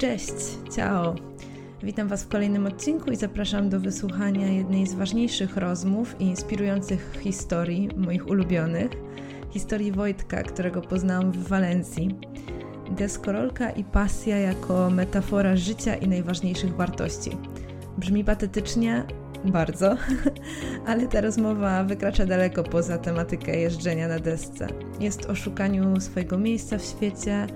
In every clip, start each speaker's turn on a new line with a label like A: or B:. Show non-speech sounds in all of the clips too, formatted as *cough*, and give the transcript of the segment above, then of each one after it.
A: Cześć, ciao. Witam Was w kolejnym odcinku i zapraszam do wysłuchania jednej z ważniejszych rozmów i inspirujących historii, moich ulubionych. Historii Wojtka, którego poznałam w Walencji. Deskorolka i pasja jako metafora życia i najważniejszych wartości. Brzmi patetycznie, bardzo, *laughs* ale ta rozmowa wykracza daleko poza tematykę jeżdżenia na desce. Jest o szukaniu swojego miejsca w świecie,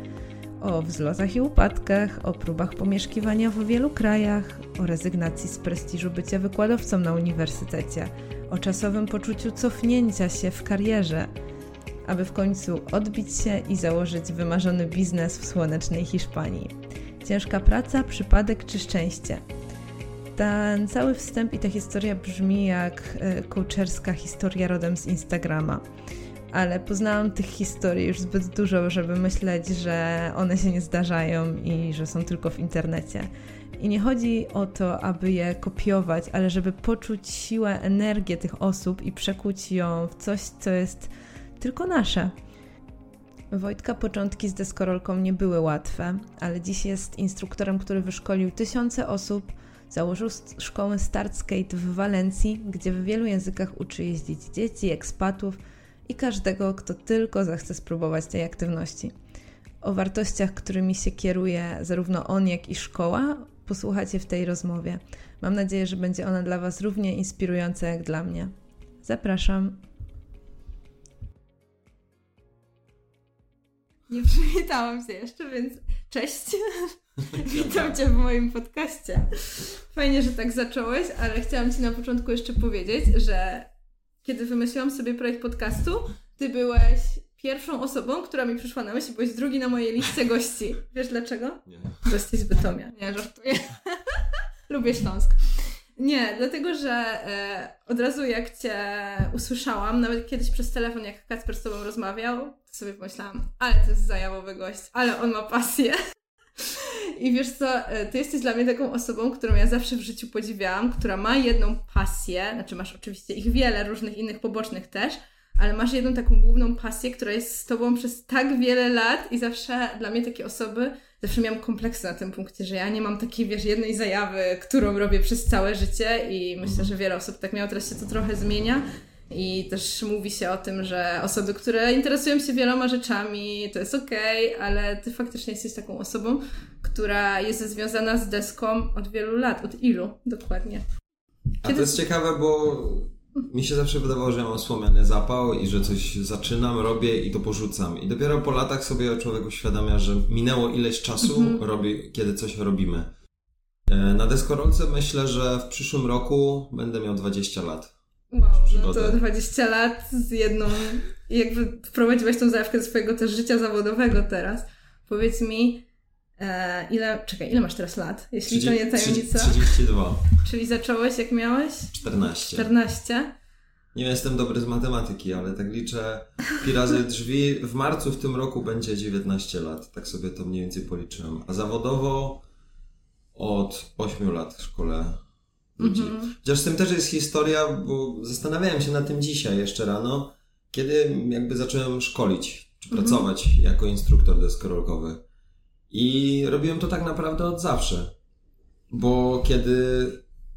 A: o wzlotach i upadkach, o próbach pomieszkiwania w wielu krajach, o rezygnacji z prestiżu bycia wykładowcą na uniwersytecie, o czasowym poczuciu cofnięcia się w karierze, aby w końcu odbić się i założyć wymarzony biznes w słonecznej Hiszpanii. Ciężka praca, przypadek czy szczęście? Ten cały wstęp i ta historia brzmi jak e, coacherska historia rodem z Instagrama ale poznałam tych historii już zbyt dużo, żeby myśleć, że one się nie zdarzają i że są tylko w internecie. I nie chodzi o to, aby je kopiować, ale żeby poczuć siłę, energię tych osób i przekuć ją w coś, co jest tylko nasze. Wojtka początki z deskorolką nie były łatwe, ale dziś jest instruktorem, który wyszkolił tysiące osób, założył szkołę Start Skate w Walencji, gdzie w wielu językach uczy jeździć dzieci, ekspatów, i każdego, kto tylko zechce spróbować tej aktywności. O wartościach, którymi się kieruje zarówno on, jak i szkoła, posłuchacie w tej rozmowie. Mam nadzieję, że będzie ona dla Was równie inspirująca jak dla mnie. Zapraszam. Nie przywitałam się jeszcze, więc cześć. *laughs* Witam Cię w moim podcaście. Fajnie, że tak zacząłeś, ale chciałam Ci na początku jeszcze powiedzieć, że kiedy wymyśliłam sobie projekt podcastu, ty byłeś pierwszą osobą, która mi przyszła na myśl, byłeś drugi na mojej liście gości. Wiesz dlaczego?
B: Nie.
A: Bo jesteś z Bytomia. Nie, żartuję. *laughs* Lubię Śląsk. Nie, dlatego że e, od razu jak Cię usłyszałam, nawet kiedyś przez telefon, jak Kacper z Tobą rozmawiał, to sobie pomyślałam, ale to jest zajawowy gość, ale on ma pasję. I wiesz co, e, ty jesteś dla mnie taką osobą, którą ja zawsze w życiu podziwiałam, która ma jedną pasję, znaczy masz oczywiście ich wiele, różnych innych pobocznych też, ale masz jedną taką główną pasję, która jest z tobą przez tak wiele lat i zawsze dla mnie takie osoby, zawsze miałam kompleksy na tym punkcie, że ja nie mam takiej, wiesz, jednej zajawy, którą robię przez całe życie i myślę, że wiele osób tak miało, teraz się to trochę zmienia i też mówi się o tym, że osoby, które interesują się wieloma rzeczami, to jest okej, okay, ale ty faktycznie jesteś taką osobą, która jest związana z deską od wielu lat. Od ilu dokładnie?
B: Kiedy... A to jest ciekawe, bo mi się zawsze wydawało, że mam słomiany zapał i że coś zaczynam, robię i to porzucam. I dopiero po latach sobie człowiek uświadamia, że minęło ileś czasu, mm -hmm. robi, kiedy coś robimy. E, na deskorolce myślę, że w przyszłym roku będę miał 20 lat.
A: Wow, no to 20 lat z jedną, jakby wprowadziłaś tą zajawkę do swojego też życia zawodowego teraz. Powiedz mi, e, ile, czekaj, ile masz teraz lat, jeśli 30, to nie tajemnica?
B: 32.
A: Czyli zacząłeś jak miałeś?
B: 14.
A: 14.
B: Nie jestem dobry z matematyki, ale tak liczę pi razy drzwi. W marcu w tym roku będzie 19 lat. Tak sobie to mniej więcej policzyłem. A zawodowo od 8 lat w szkole ludzi. Mhm. Chociaż z tym też jest historia, bo zastanawiałem się na tym dzisiaj jeszcze rano, kiedy jakby zacząłem szkolić, czy mhm. pracować jako instruktor deskorolkowy. I robiłem to tak naprawdę od zawsze. Bo kiedy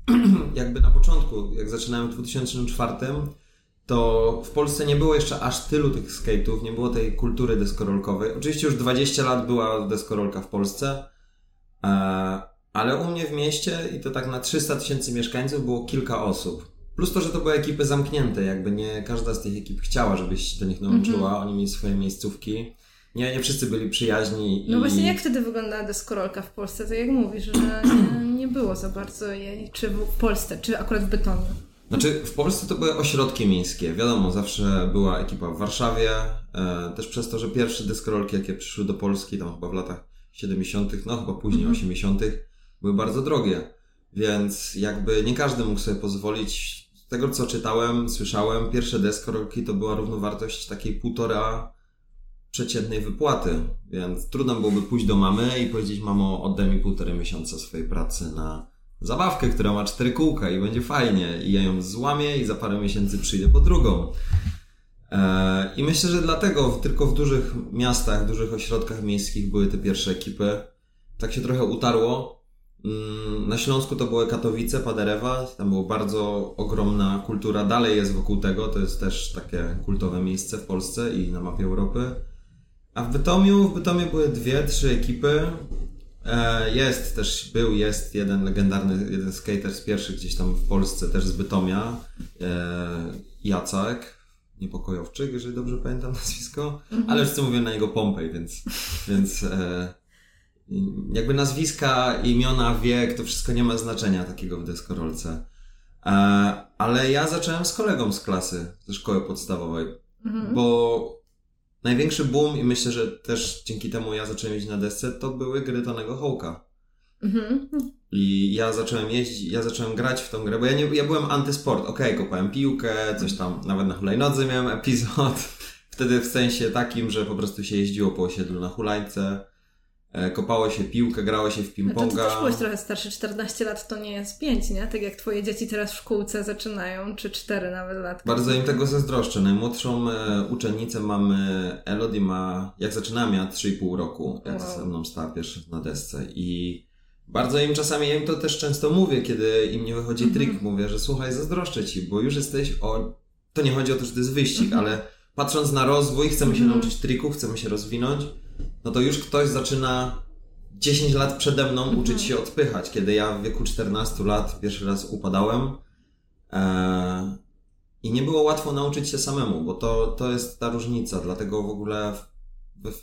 B: *clears throat* jakby na początku, jak zaczynałem w 2004, to w Polsce nie było jeszcze aż tylu tych skate'ów, nie było tej kultury deskorolkowej. Oczywiście już 20 lat była deskorolka w Polsce, e, ale u mnie w mieście, i to tak na 300 tysięcy mieszkańców, było kilka osób. Plus to, że to były ekipy zamknięte, jakby nie każda z tych ekip chciała, żebyś do nich dołączyła, mm -hmm. oni mieli swoje miejscówki. Nie, nie wszyscy byli przyjaźni.
A: No i... właśnie, jak wtedy wygląda deskorolka w Polsce? To jak mówisz, że nie, nie było za bardzo jej, czy w Polsce, czy akurat w Bytomiu?
B: Znaczy, w Polsce to były ośrodki miejskie. Wiadomo, zawsze była ekipa w Warszawie. E, też przez to, że pierwsze deskorolki, jakie przyszły do Polski, tam chyba w latach 70., no chyba później mm -hmm. 80., były bardzo drogie. Więc jakby nie każdy mógł sobie pozwolić. Z tego co czytałem, słyszałem, pierwsze deskorolki to była równowartość takiej półtora przeciętnej wypłaty. Więc trudno byłoby pójść do mamy i powiedzieć, mamo, oddaj mi półtorej miesiąca swojej pracy na zabawkę, która ma cztery kółka i będzie fajnie. I ja ją złamię i za parę miesięcy przyjdę po drugą. E, I myślę, że dlatego tylko w dużych miastach, dużych ośrodkach miejskich były te pierwsze ekipy tak się trochę utarło. Mm, na Śląsku to były Katowice, Paderewa, tam była bardzo ogromna kultura, dalej jest wokół tego, to jest też takie kultowe miejsce w Polsce i na mapie Europy. A w Bytomiu, w Bytomiu były dwie, trzy ekipy. E, jest też, był, jest jeden legendarny, jeden skater z pierwszych gdzieś tam w Polsce, też z Bytomia, e, Jacek, Niepokojowczyk, jeżeli dobrze pamiętam *laughs* nazwisko, mhm. ale wszyscy mówią na niego Pompej, więc, więc e, jakby nazwiska, imiona, wiek, to wszystko nie ma znaczenia takiego w deskorolce. Ale ja zacząłem z kolegą z klasy, ze szkoły podstawowej, mhm. bo największy boom i myślę, że też dzięki temu ja zacząłem iść na desce, to były gry Tonego Hołka. Mhm. I ja zacząłem jeździć, ja zacząłem grać w tą grę, bo ja, nie, ja byłem antysport. Okej, okay, kopałem piłkę, coś tam, nawet na hulajnodze miałem epizod. *laughs* Wtedy w sensie takim, że po prostu się jeździło po osiedlu na hulajce. E, kopało się piłkę, grało się w ping-ponga. No to
A: ty też byłeś trochę starszy, 14 lat to nie jest 5, nie? Tak jak twoje dzieci teraz w szkółce zaczynają, czy 4 nawet lat.
B: Bardzo im tego zazdroszczę. Najmłodszą e, uczennicę mamy, Elodie ma, jak zaczynała miała 3,5 roku, jak wow. ze mną stała pierwszy na desce i bardzo im czasami, ja im to też często mówię, kiedy im nie wychodzi -hmm. trik, mówię, że słuchaj, zazdroszczę ci, bo już jesteś o... To nie chodzi o to, że to jest wyścig, -hmm. ale patrząc na rozwój, chcemy się -hmm. nauczyć trików, chcemy się rozwinąć, no to już ktoś zaczyna 10 lat przede mną mhm. uczyć się odpychać. Kiedy ja w wieku 14 lat pierwszy raz upadałem e, i nie było łatwo nauczyć się samemu, bo to, to jest ta różnica. Dlatego w ogóle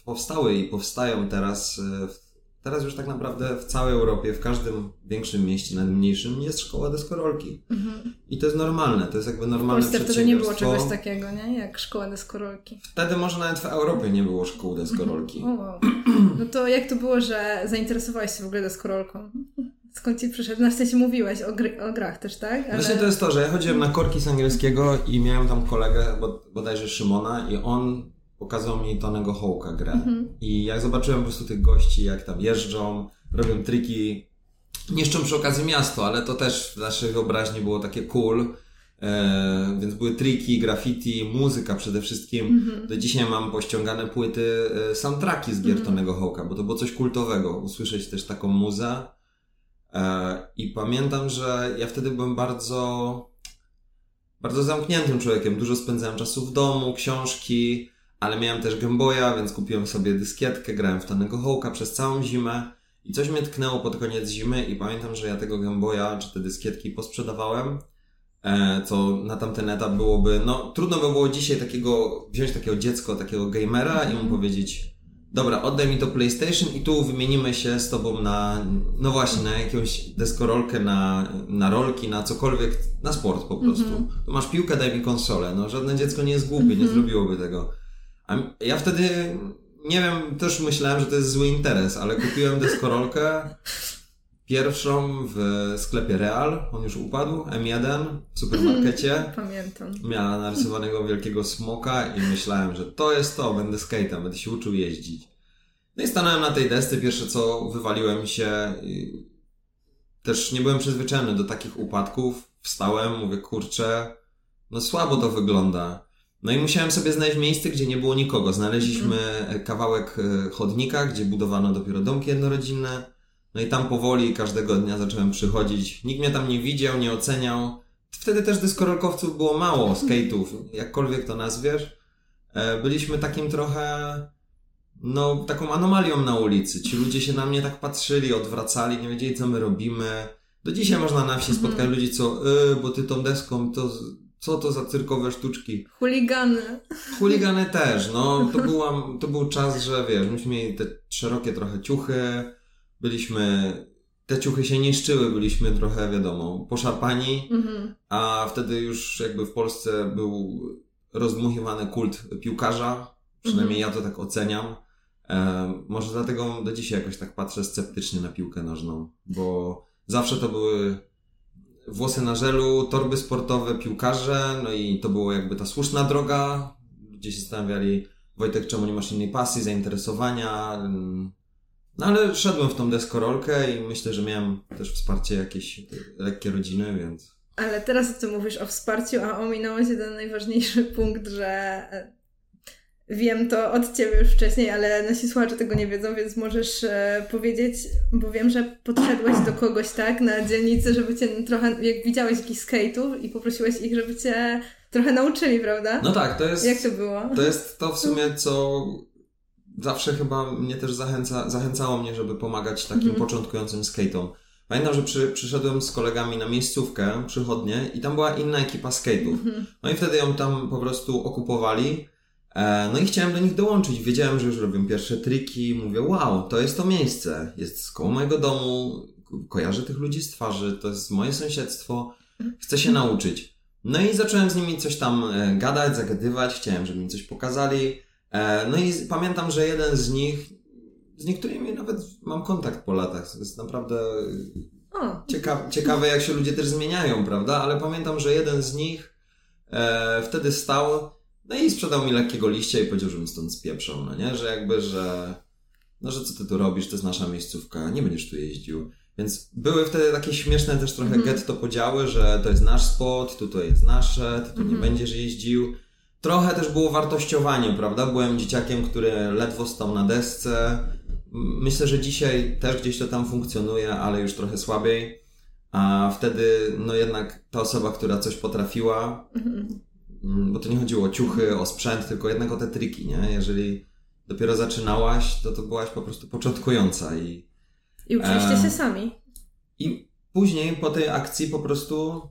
B: powstały i powstają teraz e, w Teraz już tak naprawdę w całej Europie, w każdym większym mieście, nawet mniejszym, jest szkoła deskorolki. Mhm. I to jest normalne, to jest jakby normalne W
A: Polsce wtedy nie było czegoś takiego, nie? Jak szkoła deskorolki.
B: Wtedy może nawet w Europie nie było szkół deskorolki.
A: Mhm. wow. *clears throat* No to jak to było, że zainteresowałeś się w ogóle deskorolką? Skąd ci przyszedł? Na sensie mówiłeś o, gry, o grach też, tak?
B: Ale... Właśnie to jest to, że ja chodziłem na korki z angielskiego i miałem tam kolegę, bodajże Szymona i on pokazał mi Tonego Hołka grę. Mhm. I jak zobaczyłem po prostu tych gości, jak tam jeżdżą, robią triki, niszczą przy okazji miasto, ale to też w naszej wyobraźni było takie cool. E, więc były triki, graffiti, muzyka przede wszystkim. Mhm. Do dzisiaj mam pościągane płyty, e, soundtracki z gier mhm. Tonego Hołka, bo to było coś kultowego. Usłyszeć też taką muzę. E, I pamiętam, że ja wtedy byłem bardzo bardzo zamkniętym człowiekiem. Dużo spędzałem czasu w domu, książki, ale miałem też Game Boya, więc kupiłem sobie dyskietkę, grałem w Tonego Hołka przez całą zimę i coś mnie tknęło pod koniec zimy i pamiętam, że ja tego Game Boya, czy te dyskietki posprzedawałem, e, co na tamten etap byłoby, no trudno by było dzisiaj takiego, wziąć takiego dziecko, takiego gamera i mu mhm. powiedzieć dobra, oddaj mi to PlayStation i tu wymienimy się z tobą na, no właśnie, na jakąś deskorolkę, na, na rolki, na cokolwiek, na sport po prostu. Mm -hmm. masz piłkę, daj mi konsolę. No żadne dziecko nie jest głupie, mm -hmm. nie mhm. zrobiłoby tego. A ja wtedy, nie wiem, też myślałem, że to jest zły interes, ale kupiłem deskorolkę pierwszą w sklepie Real, on już upadł, M1 w supermarkecie. *laughs*
A: Pamiętam.
B: Miała narysowanego wielkiego smoka i myślałem, że to jest to, będę skate'em, będę się uczył jeździć. No i stanąłem na tej desce, pierwsze co wywaliłem się, też nie byłem przyzwyczajony do takich upadków, wstałem, mówię, kurczę, no słabo to wygląda. No i musiałem sobie znaleźć miejsce, gdzie nie było nikogo. Znaleźliśmy mhm. kawałek e, chodnika, gdzie budowano dopiero domki jednorodzinne. No i tam powoli każdego dnia zacząłem przychodzić. Nikt mnie tam nie widział, nie oceniał. Wtedy też dyskorolkowców było mało, mhm. skate'ów, jakkolwiek to nazwiesz. E, byliśmy takim trochę, no, taką anomalią na ulicy. Ci ludzie się na mnie tak patrzyli, odwracali, nie wiedzieli, co my robimy. Do dzisiaj można na wsi mhm. spotkać ludzi, co, yy, bo ty tą deską to co to za cyrkowe sztuczki?
A: Chuligany.
B: Chuligany też, no. *laughs* To, była, to był czas, że wiesz, myśmy mieli te szerokie trochę ciuchy, byliśmy, te ciuchy się niszczyły, byliśmy trochę, wiadomo, poszarpani, mhm. a wtedy już jakby w Polsce był rozdmuchiwany kult piłkarza, przynajmniej mhm. ja to tak oceniam. E, może dlatego do dzisiaj jakoś tak patrzę sceptycznie na piłkę nożną, bo zawsze to były włosy na żelu, torby sportowe, piłkarze, no i to było jakby ta słuszna droga. Ludzie się zastanawiali, Wojtek, czemu nie masz innej pasji, zainteresowania. No ale szedłem w tą deskorolkę i myślę, że miałem też wsparcie jakieś lekkie rodziny, więc...
A: Ale teraz ty mówisz o wsparciu, a ominąłeś jeden najważniejszy punkt, że Wiem to od Ciebie już wcześniej, ale nasi słuchacze tego nie wiedzą, więc możesz e, powiedzieć, bo wiem, że podszedłeś do kogoś tak na dzielnicy, żeby Cię trochę, jak widziałeś jakiś skate'ów i poprosiłeś ich, żeby Cię trochę nauczyli, prawda?
B: No tak, to jest...
A: Jak to było?
B: To jest to w sumie, co zawsze chyba mnie też zachęca, zachęcało mnie, żeby pomagać takim mhm. początkującym skate'om. Pamiętam, że przy, przyszedłem z kolegami na miejscówkę, przychodnie i tam była inna ekipa skate'ów. Mhm. No i wtedy ją tam po prostu okupowali no i chciałem do nich dołączyć. Wiedziałem, że już robią pierwsze triki. Mówię, wow, to jest to miejsce. Jest koło mojego domu. Kojarzę tych ludzi z twarzy. To jest moje sąsiedztwo. Chcę się nauczyć. No i zacząłem z nimi coś tam e, gadać, zagadywać. Chciałem, żeby mi coś pokazali. E, no i pamiętam, że jeden z nich, z niektórymi nawet mam kontakt po latach. To jest naprawdę ciekawe, ciekawe jak się ludzie też zmieniają, prawda? Ale pamiętam, że jeden z nich wtedy stał no i sprzedał mi lekkiego liścia i powiedział, żebym stąd spieprzał, no nie? Że jakby, że no, że co ty tu robisz, to jest nasza miejscówka, nie będziesz tu jeździł. Więc były wtedy takie śmieszne też trochę mm getto podziały, że to jest nasz spot, tutaj jest nasze, ty tu mm nie mhm. będziesz jeździł. Trochę też było wartościowanie, prawda? Byłem dzieciakiem, który ledwo stał na desce. Myślę, że dzisiaj też gdzieś to tam funkcjonuje, ale już trochę słabiej. A wtedy, no jednak ta osoba, która coś potrafiła, Mm, bo to nie chodziło o ciuchy, o sprzęt, tylko jednak o te triki, nie? Jeżeli dopiero zaczynałaś, to to byłaś po prostu początkująca i...
A: I uczyliście e, się sami.
B: I później po tej akcji po prostu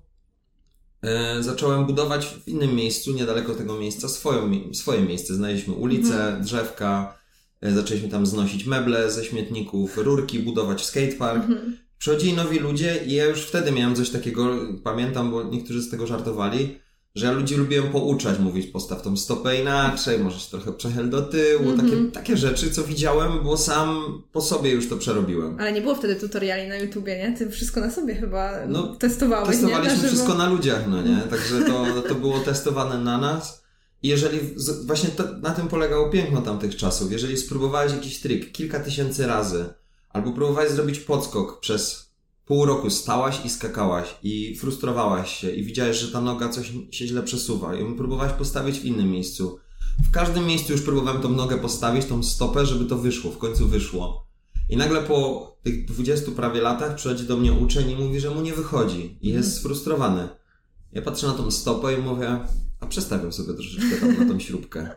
B: e, zacząłem budować w innym miejscu, niedaleko tego miejsca, swoją, swoje miejsce. Znaleźliśmy ulicę, mhm. drzewka, e, zaczęliśmy tam znosić meble ze śmietników, rurki, budować skatepark. Mhm. Przychodzili nowi ludzie i ja już wtedy miałem coś takiego, pamiętam, bo niektórzy z tego żartowali, że ja ludzi lubiłem pouczać, mówić postaw tą stopę inaczej, możesz trochę przechyl do tyłu, mm -hmm. takie, takie rzeczy, co widziałem, bo sam po sobie już to przerobiłem.
A: Ale nie było wtedy tutoriali na YouTubie, nie? Ty wszystko na sobie chyba no, testowałeś,
B: Testowaliśmy
A: nie?
B: wszystko na ludziach, no nie? *laughs* Także to, to było testowane na nas. I jeżeli, właśnie to, na tym polegało piękno tamtych czasów, jeżeli spróbowałeś jakiś trik kilka tysięcy razy, albo próbowałeś zrobić podskok przez pół roku stałaś i skakałaś i frustrowałaś się i widziałeś, że ta noga coś się źle przesuwa i próbowałaś postawić w innym miejscu. W każdym miejscu już próbowałem tą nogę postawić, tą stopę, żeby to wyszło, w końcu wyszło. I nagle po tych dwudziestu prawie latach przychodzi do mnie uczeń i mówi, że mu nie wychodzi i jest mhm. sfrustrowany. Ja patrzę na tą stopę i mówię, a przestawiam sobie troszeczkę tam na tą śrubkę.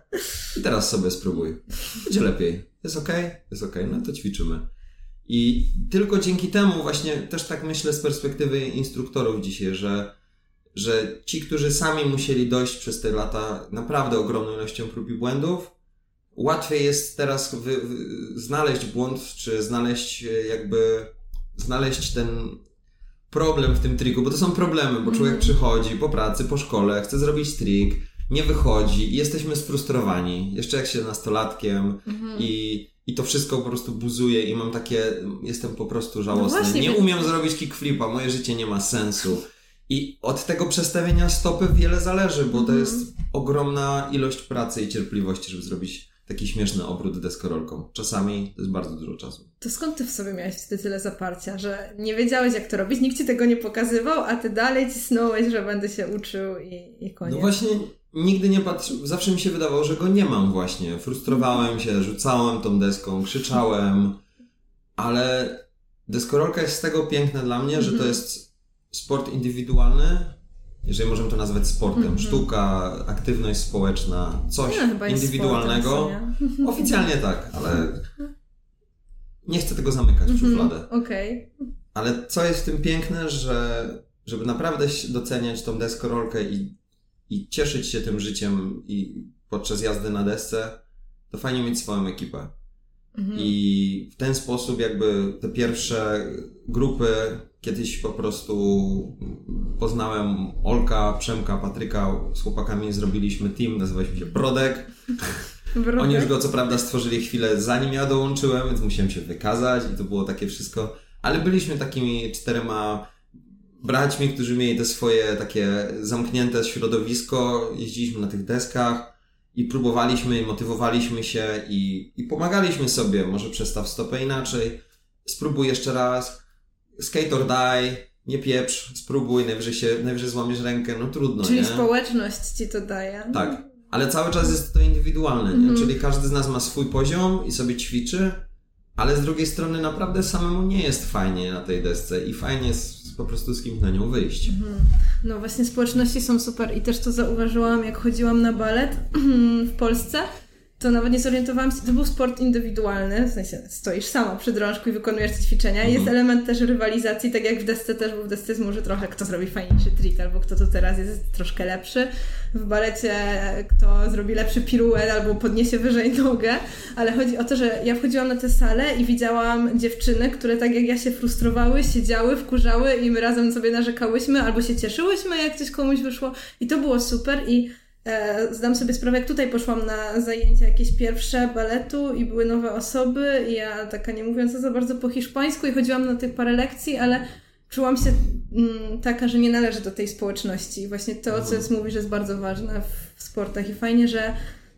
B: I teraz sobie spróbuj. Będzie lepiej. Jest ok? Jest ok, no to ćwiczymy. I tylko dzięki temu właśnie też tak myślę z perspektywy instruktorów dzisiaj, że, że ci, którzy sami musieli dojść przez te lata naprawdę ogromną ilością prób i błędów, łatwiej jest teraz wy, wy, znaleźć błąd, czy znaleźć jakby, znaleźć ten problem w tym triku, bo to są problemy, bo człowiek mm. przychodzi po pracy, po szkole, chce zrobić trik, nie wychodzi i jesteśmy sfrustrowani. Jeszcze jak się nastolatkiem mm. i i to wszystko po prostu buzuje i mam takie, jestem po prostu żałosny. No właśnie, nie umiem zrobić kickflipa, moje życie nie ma sensu. I od tego przestawienia stopy wiele zależy, bo to mhm. jest ogromna ilość pracy i cierpliwości, żeby zrobić taki śmieszny obrót deskorolką. Czasami to jest bardzo dużo czasu.
A: To skąd ty w sobie miałeś wtedy tyle zaparcia, że nie wiedziałeś jak to robić, nikt ci tego nie pokazywał, a ty dalej cisnąłeś, że będę się uczył i, i koniec.
B: No właśnie nigdy nie patrzyłem, zawsze mi się wydawało, że go nie mam właśnie. Frustrowałem się, rzucałem tą deską, krzyczałem, ale deskorolka jest z tego piękna dla mnie, że to mhm. jest sport indywidualny, jeżeli możemy to nazwać sportem. Mm -hmm. Sztuka, aktywność społeczna, coś no, indywidualnego. Sportem, *laughs* Oficjalnie tak, ale nie chcę tego zamykać w mhm. szufladę.
A: Okej.
B: Okay. Ale co jest w tym piękne, że żeby naprawdę doceniać tą deskorolkę i i cieszyć się tym życiem i podczas jazdy na desce, to fajnie mieć swoją ekipę. Mhm. I w ten sposób jakby te pierwsze grupy kiedyś po prostu poznałem Olka, Przemka, Patryka, z chłopakami zrobiliśmy team, nazywaliśmy się Brodek. Brodek. Oni już go co prawda stworzyli chwilę zanim ja dołączyłem, więc musiałem się wykazać i to było takie wszystko, ale byliśmy takimi czterema braćmi, którzy mieli te swoje takie zamknięte środowisko, jeździliśmy na tych deskach i próbowaliśmy, i motywowaliśmy się i, i pomagaliśmy sobie. Może przestaw stopę inaczej, spróbuj jeszcze raz, skate or die, nie pieprz, spróbuj, najwyżej, się, najwyżej złamiesz rękę, no trudno,
A: Czyli
B: nie?
A: społeczność ci to daje.
B: Tak. ale cały czas jest to indywidualne, nie? Mhm. czyli każdy z nas ma swój poziom i sobie ćwiczy, ale z drugiej strony naprawdę samemu nie jest fajnie na tej desce i fajnie jest po prostu z kimś na nią wyjść. Mhm.
A: No właśnie społeczności są super i też to zauważyłam jak chodziłam na balet *clears throat* w Polsce, to nawet nie zorientowałam się, to był sport indywidualny, w sensie stoisz sama przy drążku i wykonujesz te ćwiczenia. Mhm. Jest element też rywalizacji, tak jak w desce też, bo w desce może trochę kto zrobi fajniejszy trik, albo kto to teraz jest troszkę lepszy. W balecie kto zrobi lepszy piruet, albo podniesie wyżej nogę, ale chodzi o to, że ja wchodziłam na tę salę i widziałam dziewczyny, które tak jak ja się frustrowały, siedziały, wkurzały i my razem sobie narzekałyśmy, albo się cieszyłyśmy, jak coś komuś wyszło i to było super i zdam sobie sprawę, jak tutaj poszłam na zajęcia jakieś pierwsze baletu i były nowe osoby i ja taka nie mówiąca za bardzo po hiszpańsku i chodziłam na tych parę lekcji, ale czułam się mm, taka, że nie należy do tej społeczności. I właśnie to, co jest, mówisz, jest bardzo ważne w, sportach i fajnie, że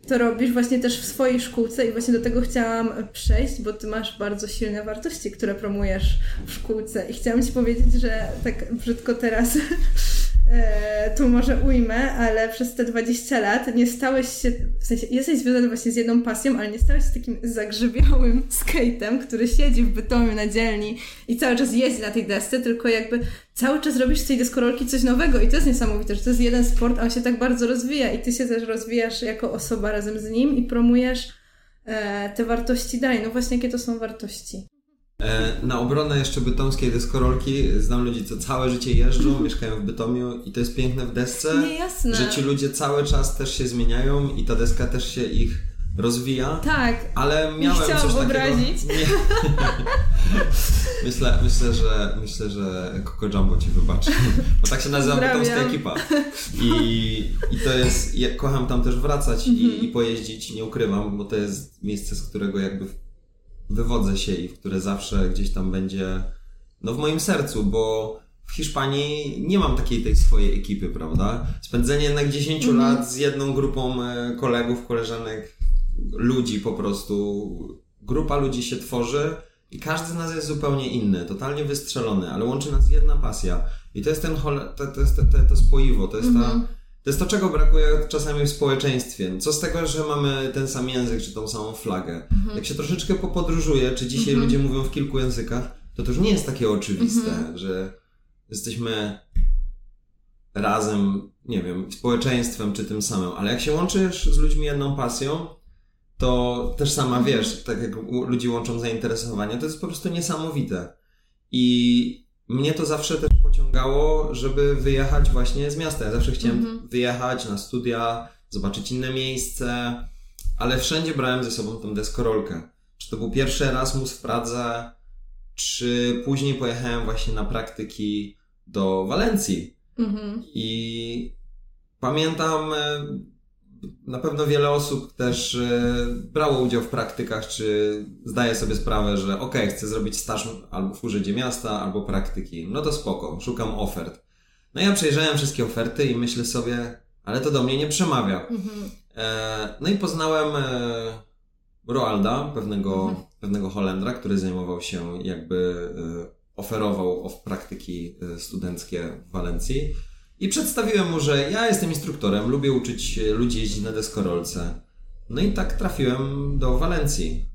A: to robisz właśnie też w swojej szkółce i właśnie do tego chciałam przejść, bo ty masz bardzo silne wartości, które promujesz w szkółce i chciałam ci powiedzieć, że tak brzydko teraz e, *laughs* tu może ujmę, ale przez te 20 lat nie stałeś się, w sensie jesteś związany właśnie z jedną pasją, ale nie stałeś się takim zagrzybiałym *laughs* skatem, który siedzi w Bytomiu na dzielni i cały czas jeździ na tej desce, tylko jakby cały czas robisz z tej deskorolki coś nowego i to jest niesamowite, że to jest jeden sport, a on się tak bardzo rozwija i ty się też rozwijasz jako osoba razem z nim i promujesz e, te wartości dalej. No właśnie, jakie to są wartości?
B: E, na obronę jeszcze bytomskiej deskorolki znam ludzi, co całe życie jeżdżą, *laughs* mieszkają w Bytomiu i to jest piękne w desce,
A: Niejasne.
B: że ci ludzie cały czas też się zmieniają i ta deska też się ich rozwija.
A: Tak.
B: Ale miałem
A: Nie
B: coś
A: obrazić.
B: takiego. Nie. myślę, myślę, że myślę, że Coco Jumbo ci wybaczy. Bo tak się nazywa bytomska ekipa. I, I to jest. Ja kocham tam też wracać i, mhm. i pojeździć, nie ukrywam, bo to jest miejsce, z którego jakby wywodzę się i które zawsze gdzieś tam będzie no w moim sercu, bo w Hiszpanii nie mam takiej tej swojej ekipy, prawda? Spędzenie jednak 10 mm. lat z jedną grupą e, kolegów, koleżanek, ludzi po prostu. Grupa ludzi się tworzy i każdy z nas jest zupełnie inny, totalnie wystrzelony, ale łączy nas jedna pasja. I to jest ten to, to, jest to, to, to spoiwo, to jest mm -hmm. ta mhm. To jest to, czego brakuje czasami w społeczeństwie. Co z tego, że mamy ten sam język, czy tą samą flagę? Mhm. Jak się troszeczkę popodróżuje, czy dzisiaj mhm. ludzie mówią w kilku językach, to to już nie jest takie oczywiste, mhm. że jesteśmy razem, nie wiem, społeczeństwem, czy tym samym. Ale jak się łączysz z ludźmi jedną pasją, to też sama mhm. wiesz, tak jak ludzi łączą zainteresowania, to jest po prostu niesamowite. I mnie to zawsze też pociągało, żeby wyjechać właśnie z miasta. Ja zawsze chciałem mhm. wyjechać na studia, zobaczyć inne miejsce, ale wszędzie brałem ze sobą tą deskorolkę. Czy to był pierwszy Erasmus w Pradze, czy później pojechałem właśnie na praktyki do Walencji. Mhm. I pamiętam, e, na pewno wiele osób też e, brało udział w praktykach, czy zdaje sobie sprawę, że ok, chcę zrobić staż albo w urzędzie miasta, albo praktyki. No to spoko, szukam ofert. No ja przejrzałem wszystkie oferty i myślę sobie, ale to do mnie nie przemawia. Mhm. E, no i poznałem e, Roalda, pewnego, mhm. pewnego Holendra, który zajmował się jakby oferował praktyki studenckie w Walencji. I przedstawiłem mu, że ja jestem instruktorem, lubię uczyć ludzi jeździć na deskorolce. No i tak trafiłem do Walencji.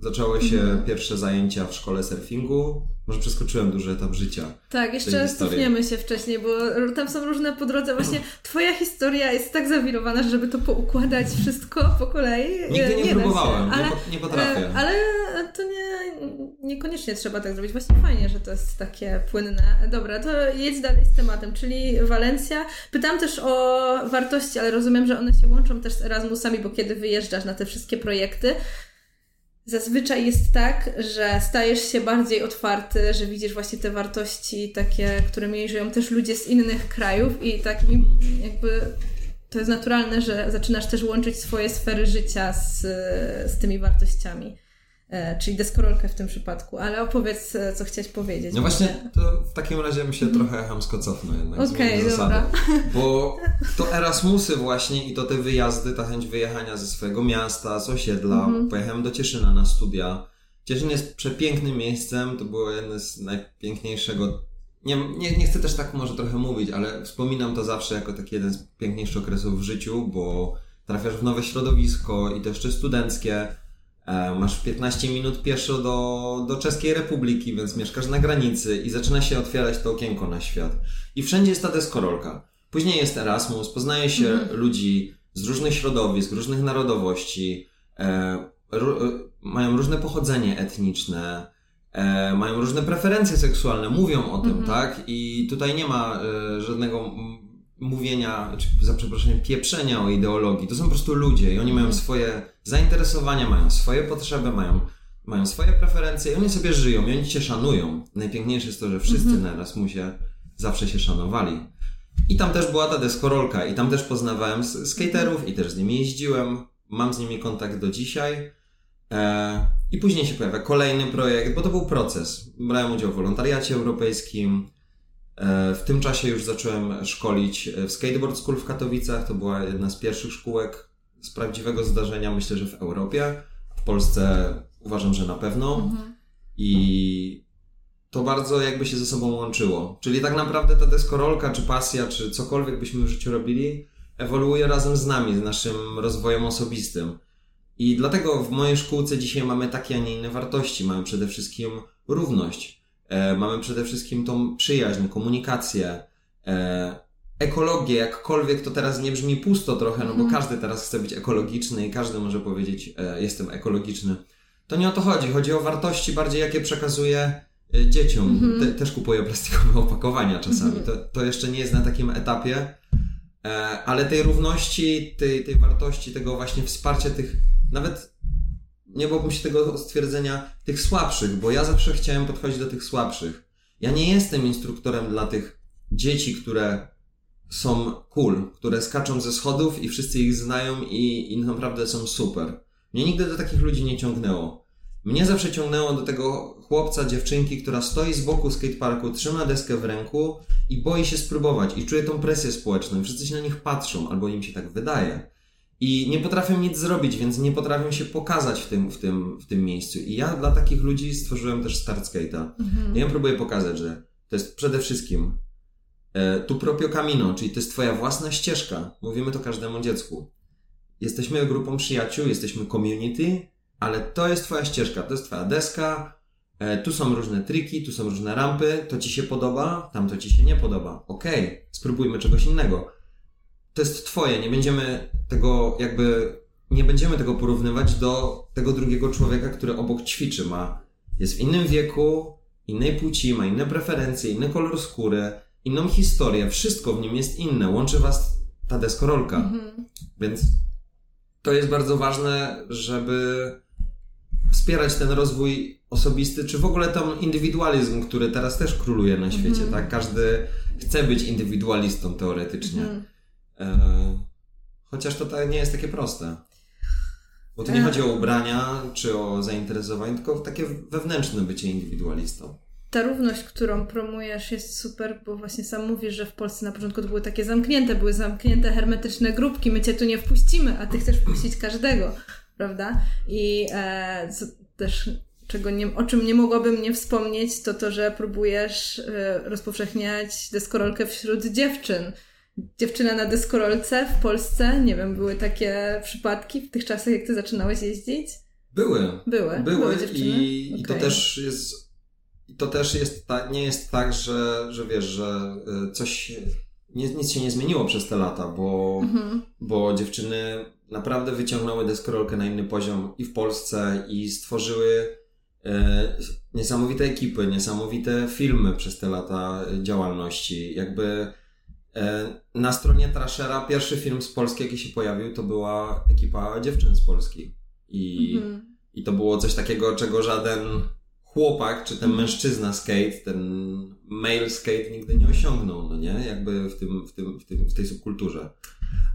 B: Zaczęły się mhm. pierwsze zajęcia w szkole surfingu. Może przeskoczyłem duży etap życia.
A: Tak, jeszcze cofniemy się wcześniej, bo tam są różne po drodze. Właśnie twoja historia jest tak zawirowana, że żeby to poukładać wszystko po kolei.
B: Nigdy nie, nie próbowałem, ale, nie, potrafię.
A: E, ale to nie, niekoniecznie trzeba tak zrobić. Właśnie fajnie, że to jest takie płynne. Dobra, to jedź dalej z tematem, czyli Walencja. Pytam też o wartości, ale rozumiem, że one się łączą też z Erasmusami, bo kiedy wyjeżdżasz na te wszystkie projekty, Zazwyczaj jest tak, że stajesz się bardziej otwarty, że widzisz właśnie te wartości takie, którymi żyją też ludzie z innych krajów i tak jakby to jest naturalne, że zaczynasz też łączyć swoje sfery życia z, z tymi wartościami. E, czyli deskorolkę w tym przypadku, ale opowiedz, e, co chciałeś powiedzieć.
B: No właśnie, to w takim razie mi się mm. trochę hamsko cofnę jednak Okej, okay, dobra. Bo to Erasmusy właśnie i to te wyjazdy, ta chęć wyjechania ze swojego miasta, z osiedla. Mm. Pojechałem do Cieszyna na studia. Cieszyn jest przepięknym miejscem, to było jedno z najpiękniejszego nie, nie, nie chcę też tak może trochę mówić, ale wspominam to zawsze jako taki jeden z piękniejszych okresów w życiu, bo trafiasz w nowe środowisko i to jeszcze studenckie. E, masz 15 minut pieszo do, do Czeskiej Republiki, więc mieszkasz na granicy i zaczyna się otwierać to okienko na świat. I wszędzie jest ta deskorolka. Później jest Erasmus, poznaje się mhm. ludzi z różnych środowisk, różnych narodowości, e, e, mają różne pochodzenie etniczne, e, mają różne preferencje seksualne, mówią o tym, mhm. tak? I tutaj nie ma e, żadnego mówienia, czy za przeproszeniem, pieprzenia o ideologii. To są po prostu ludzie i oni mają mhm. swoje zainteresowania, mają swoje potrzeby, mają, mają swoje preferencje i oni sobie żyją i oni cię szanują. Najpiękniejsze jest to, że wszyscy mhm. na Erasmusie zawsze się szanowali. I tam też była ta deskorolka i tam też poznawałem skaterów i też z nimi jeździłem. Mam z nimi kontakt do dzisiaj. E, I później się pojawia kolejny projekt, bo to był proces. Brałem udział w wolontariacie europejskim. E, w tym czasie już zacząłem szkolić w Skateboard School w Katowicach. To była jedna z pierwszych szkółek z prawdziwego zdarzenia, myślę, że w Europie. W Polsce uważam, że na pewno. Mhm. I to bardzo jakby się ze sobą łączyło. Czyli tak naprawdę ta deskorolka, czy pasja, czy cokolwiek byśmy w życiu robili, ewoluuje razem z nami, z naszym rozwojem osobistym. I dlatego w mojej szkółce dzisiaj mamy takie, a nie inne wartości. Mamy przede wszystkim równość. E, mamy przede wszystkim tą przyjaźń, komunikację, e, ekologię, jakkolwiek to teraz nie brzmi pusto trochę, no bo mhm. każdy teraz chce być ekologiczny i każdy może powiedzieć, e, jestem ekologiczny. To nie o to chodzi. Chodzi o wartości bardziej, jakie przekazuje dzieciom. Mhm. Te, też kupuję plastikowe *laughs* opakowania czasami. Mhm. To, to jeszcze nie jest na takim etapie, ale tej równości, tej, tej wartości, tego właśnie wsparcia tych nawet nie bałbym się tego stwierdzenia tych słabszych, bo ja zawsze chciałem podchodzić do tych słabszych. Ja nie jestem instruktorem dla tych dzieci, które są cool, które skaczą ze schodów i wszyscy ich znają i, i naprawdę są super. Mnie nigdy do takich ludzi nie ciągnęło. Mnie zawsze ciągnęło do tego chłopca, dziewczynki, która stoi z boku skateparku, trzyma deskę w ręku i boi się spróbować i czuje tą presję społeczną. Wszyscy się na nich patrzą, albo im się tak wydaje i nie potrafią nic zrobić, więc nie potrafią się pokazać w tym, w tym, w tym miejscu. I ja dla takich ludzi stworzyłem też Start Skate'a. Mhm. Ja próbuję pokazać, że to jest przede wszystkim e, tu proprio camino, czyli to jest twoja własna ścieżka. Mówimy to każdemu dziecku. Jesteśmy grupą przyjaciół, jesteśmy community, ale to jest twoja ścieżka, to jest twoja deska, e, tu są różne triki, tu są różne rampy, to ci się podoba, tam to ci się nie podoba. Okej, okay, spróbujmy czegoś innego to jest twoje, nie będziemy tego jakby, nie będziemy tego porównywać do tego drugiego człowieka, który obok ćwiczy, ma, jest w innym wieku, innej płci, ma inne preferencje, inny kolor skóry, inną historię, wszystko w nim jest inne, łączy was ta deskorolka. Mhm. Więc to jest bardzo ważne, żeby wspierać ten rozwój osobisty, czy w ogóle ten indywidualizm, który teraz też króluje na świecie, mhm. tak? Każdy chce być indywidualistą teoretycznie. Mhm. E, chociaż to nie jest takie proste. Bo tu nie e. chodzi o ubrania czy o zainteresowanie, tylko takie wewnętrzne bycie indywidualistą.
A: Ta równość, którą promujesz, jest super, bo właśnie sam mówisz, że w Polsce na początku to były takie zamknięte, były zamknięte hermetyczne grupki, my cię tu nie wpuścimy, a ty chcesz wpuścić każdego, prawda? I e, też czego nie, o czym nie mogłabym nie wspomnieć, to to, że próbujesz e, rozpowszechniać deskorolkę wśród dziewczyn dziewczyna na deskorolce w Polsce? Nie wiem, były takie przypadki w tych czasach, jak ty zaczynałeś jeździć?
B: Były.
A: Były.
B: Były, Były i, okay. i to też jest to też jest ta, nie jest tak, że, że wiesz, że y, coś nie, nic się nie zmieniło przez te lata, bo, mhm. bo dziewczyny naprawdę wyciągnęły deskorolkę na inny poziom i w Polsce i stworzyły e, niesamowite ekipy, niesamowite filmy przez te lata działalności. Jakby E, na stronie Trashera pierwszy film z Polski, jaki się pojawił, to była ekipa dziewczyn z Polski. I, mhm. i to było coś takiego, czego żaden chłopak, czy ten mężczyzna skate, ten male skate nigdy nie osiągnął, no nie? Jakby w, tym, w, tym, w, tym, w tej subkulturze.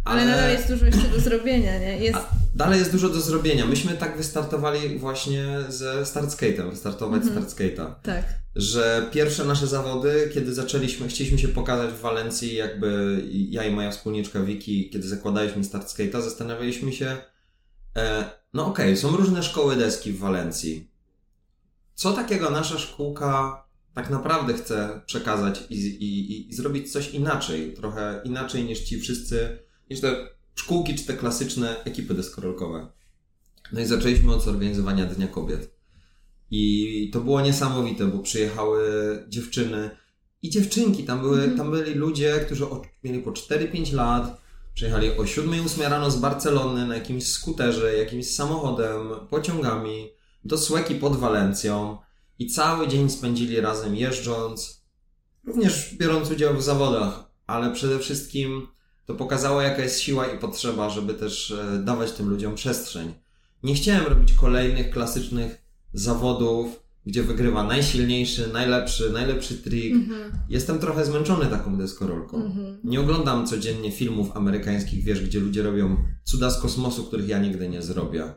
A: Ale, Ale nadal jest dużo jeszcze do zrobienia, nie? Jest...
B: dalej jest dużo do zrobienia. Myśmy tak wystartowali właśnie ze Start Skate'em, wystartować mhm. Start Skate'a.
A: Tak.
B: Że pierwsze nasze zawody, kiedy zaczęliśmy, chcieliśmy się pokazać w Walencji, jakby ja i moja wspólniczka Wiki, kiedy zakładaliśmy Start Skate'a, zastanawialiśmy się, e, no okej, okay, są różne szkoły deski w Walencji. Co takiego nasza szkółka tak naprawdę chce przekazać i, i, i, i zrobić coś inaczej, trochę inaczej niż ci wszyscy, niż te szkółki czy te klasyczne ekipy deskorolkowe. No i zaczęliśmy od zorganizowania Dnia Kobiet. I to było niesamowite, bo przyjechały dziewczyny i dziewczynki. Tam, były, mm. tam byli ludzie, którzy mieli po 4-5 lat, przyjechali o 7-8 rano z Barcelony na jakimś skuterze, jakimś samochodem, pociągami do Słeki pod Walencją i cały dzień spędzili razem jeżdżąc, również biorąc udział w zawodach, ale przede wszystkim to pokazało, jaka jest siła i potrzeba, żeby też e, dawać tym ludziom przestrzeń. Nie chciałem robić kolejnych klasycznych zawodów, gdzie wygrywa najsilniejszy, najlepszy, najlepszy trik. Mm-hmm. Jestem trochę zmęczony taką deskorolką. Mm-hmm. Nie oglądam codziennie filmów amerykańskich, wiesz, gdzie ludzie robią cuda z kosmosu, których ja nigdy nie zrobię.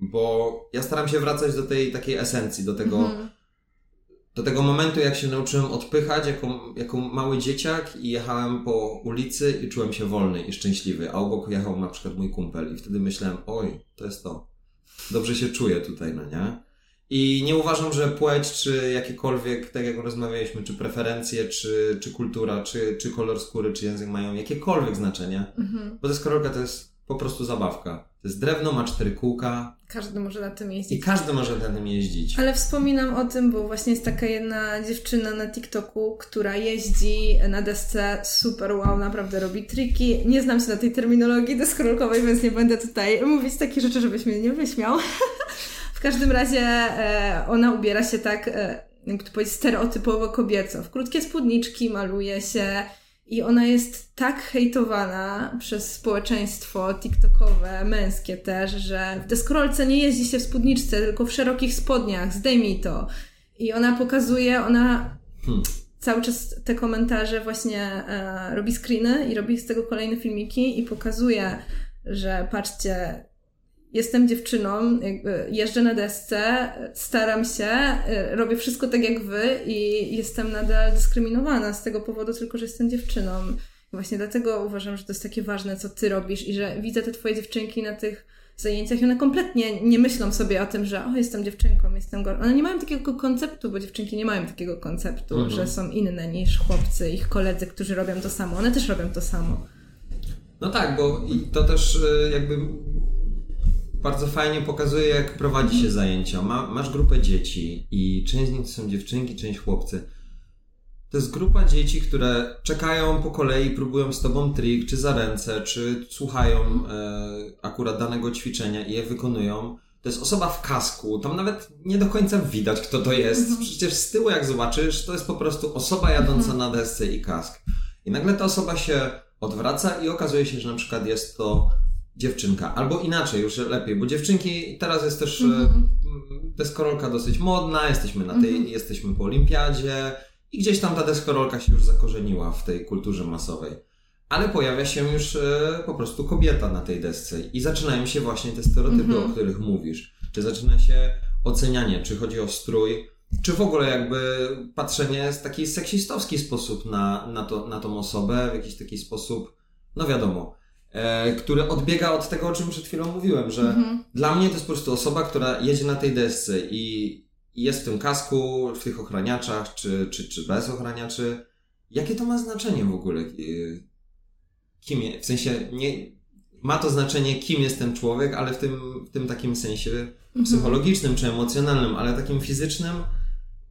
B: Bo ja staram się wracać do tej takiej esencji, do tego, mm-hmm. Do tego momentu, jak się nauczyłem odpychać jako, jako mały dzieciak i jechałem po ulicy i czułem się wolny i szczęśliwy, a obok jechał na przykład mój kumpel i wtedy myślałem, oj, to jest to. Dobrze się czuję tutaj, no nie? I nie uważam, że płeć, czy jakiekolwiek, tak jak rozmawialiśmy, czy preferencje, czy, czy kultura, czy, czy kolor skóry, czy język mają jakiekolwiek znaczenie. Mhm. Bo deskorolka to jest po prostu zabawka. To jest drewno, ma cztery kółka.
A: Każdy może na tym jeździć.
B: I każdy może na tym jeździć.
A: Ale wspominam o tym, bo właśnie jest taka jedna dziewczyna na TikToku, która jeździ na desce super wow, naprawdę robi triki. Nie znam się na tej terminologii deskorolkowej, więc nie będę tutaj mówić takie rzeczy, żebyś mnie nie wyśmiał. *laughs* W każdym razie e, ona ubiera się tak, e, jak to powiedzieć, stereotypowo kobieco. W krótkie spódniczki maluje się i ona jest tak hejtowana przez społeczeństwo tiktokowe, męskie też, że w deskorolce nie jeździ się w spódniczce, tylko w szerokich spodniach, zdejmij to. I ona pokazuje, ona hmm. cały czas te komentarze właśnie e, robi screeny i robi z tego kolejne filmiki i pokazuje, że patrzcie, jestem dziewczyną, jeżdżę na desce, staram się, y, robię wszystko tak jak wy i jestem nadal dyskryminowana z tego powodu tylko, że jestem dziewczyną. Właśnie dlatego uważam, że to jest takie ważne, co ty robisz i że widzę te twoje dziewczynki na tych zajęciach i one kompletnie nie myślą sobie o tym, że o, jestem dziewczynką, jestem gorsza. One nie mają takiego konceptu, bo dziewczynki nie mają takiego konceptu, mhm. że są inne niż chłopcy, ich koledzy, którzy robią to samo. One też robią to samo.
B: No tak, bo i to też y, jakby bardzo fajnie pokazuje, jak prowadzi się zajęcia. Ma, masz grupę dzieci i część z nich są dziewczynki, część chłopcy. To jest grupa dzieci, które czekają po kolei, próbują z tobą trik, czy za ręce, czy słuchają e, akurat danego ćwiczenia i je wykonują. To jest osoba w kasku, tam nawet nie do końca widać, kto to jest. Mhm. Przecież z tyłu, jak zobaczysz, to jest po prostu osoba jadąca mhm. na desce i kask. I nagle ta osoba się odwraca i okazuje się, że na przykład jest to dziewczynka. Albo inaczej, już lepiej, bo dziewczynki teraz jest też mm-hmm. deskorolka dosyć modna, jesteśmy na tej, mm-hmm. jesteśmy po olimpiadzie i gdzieś tam ta deskorolka się już zakorzeniła w tej kulturze masowej. Ale pojawia się już e, po prostu kobieta na tej desce i zaczynają się właśnie te stereotypy, mm-hmm. o których mówisz. Czy zaczyna się ocenianie, czy chodzi o strój, czy w ogóle jakby patrzenie w taki seksistowski sposób na, na, to, na tą osobę, w jakiś taki sposób, no wiadomo, e, który odbiega od tego, o czym przed chwilą mówiłem, że mhm. dla mnie to jest po prostu osoba, która jedzie na tej desce i, jest w tym kasku, w tych ochraniaczach, czy, czy, czy bez ochraniaczy. Jakie to ma znaczenie w ogóle? E, kim jest? W sensie nie, ma to znaczenie, kim jest ten człowiek, ale w tym, w tym takim sensie mhm. psychologicznym czy emocjonalnym, ale takim fizycznym.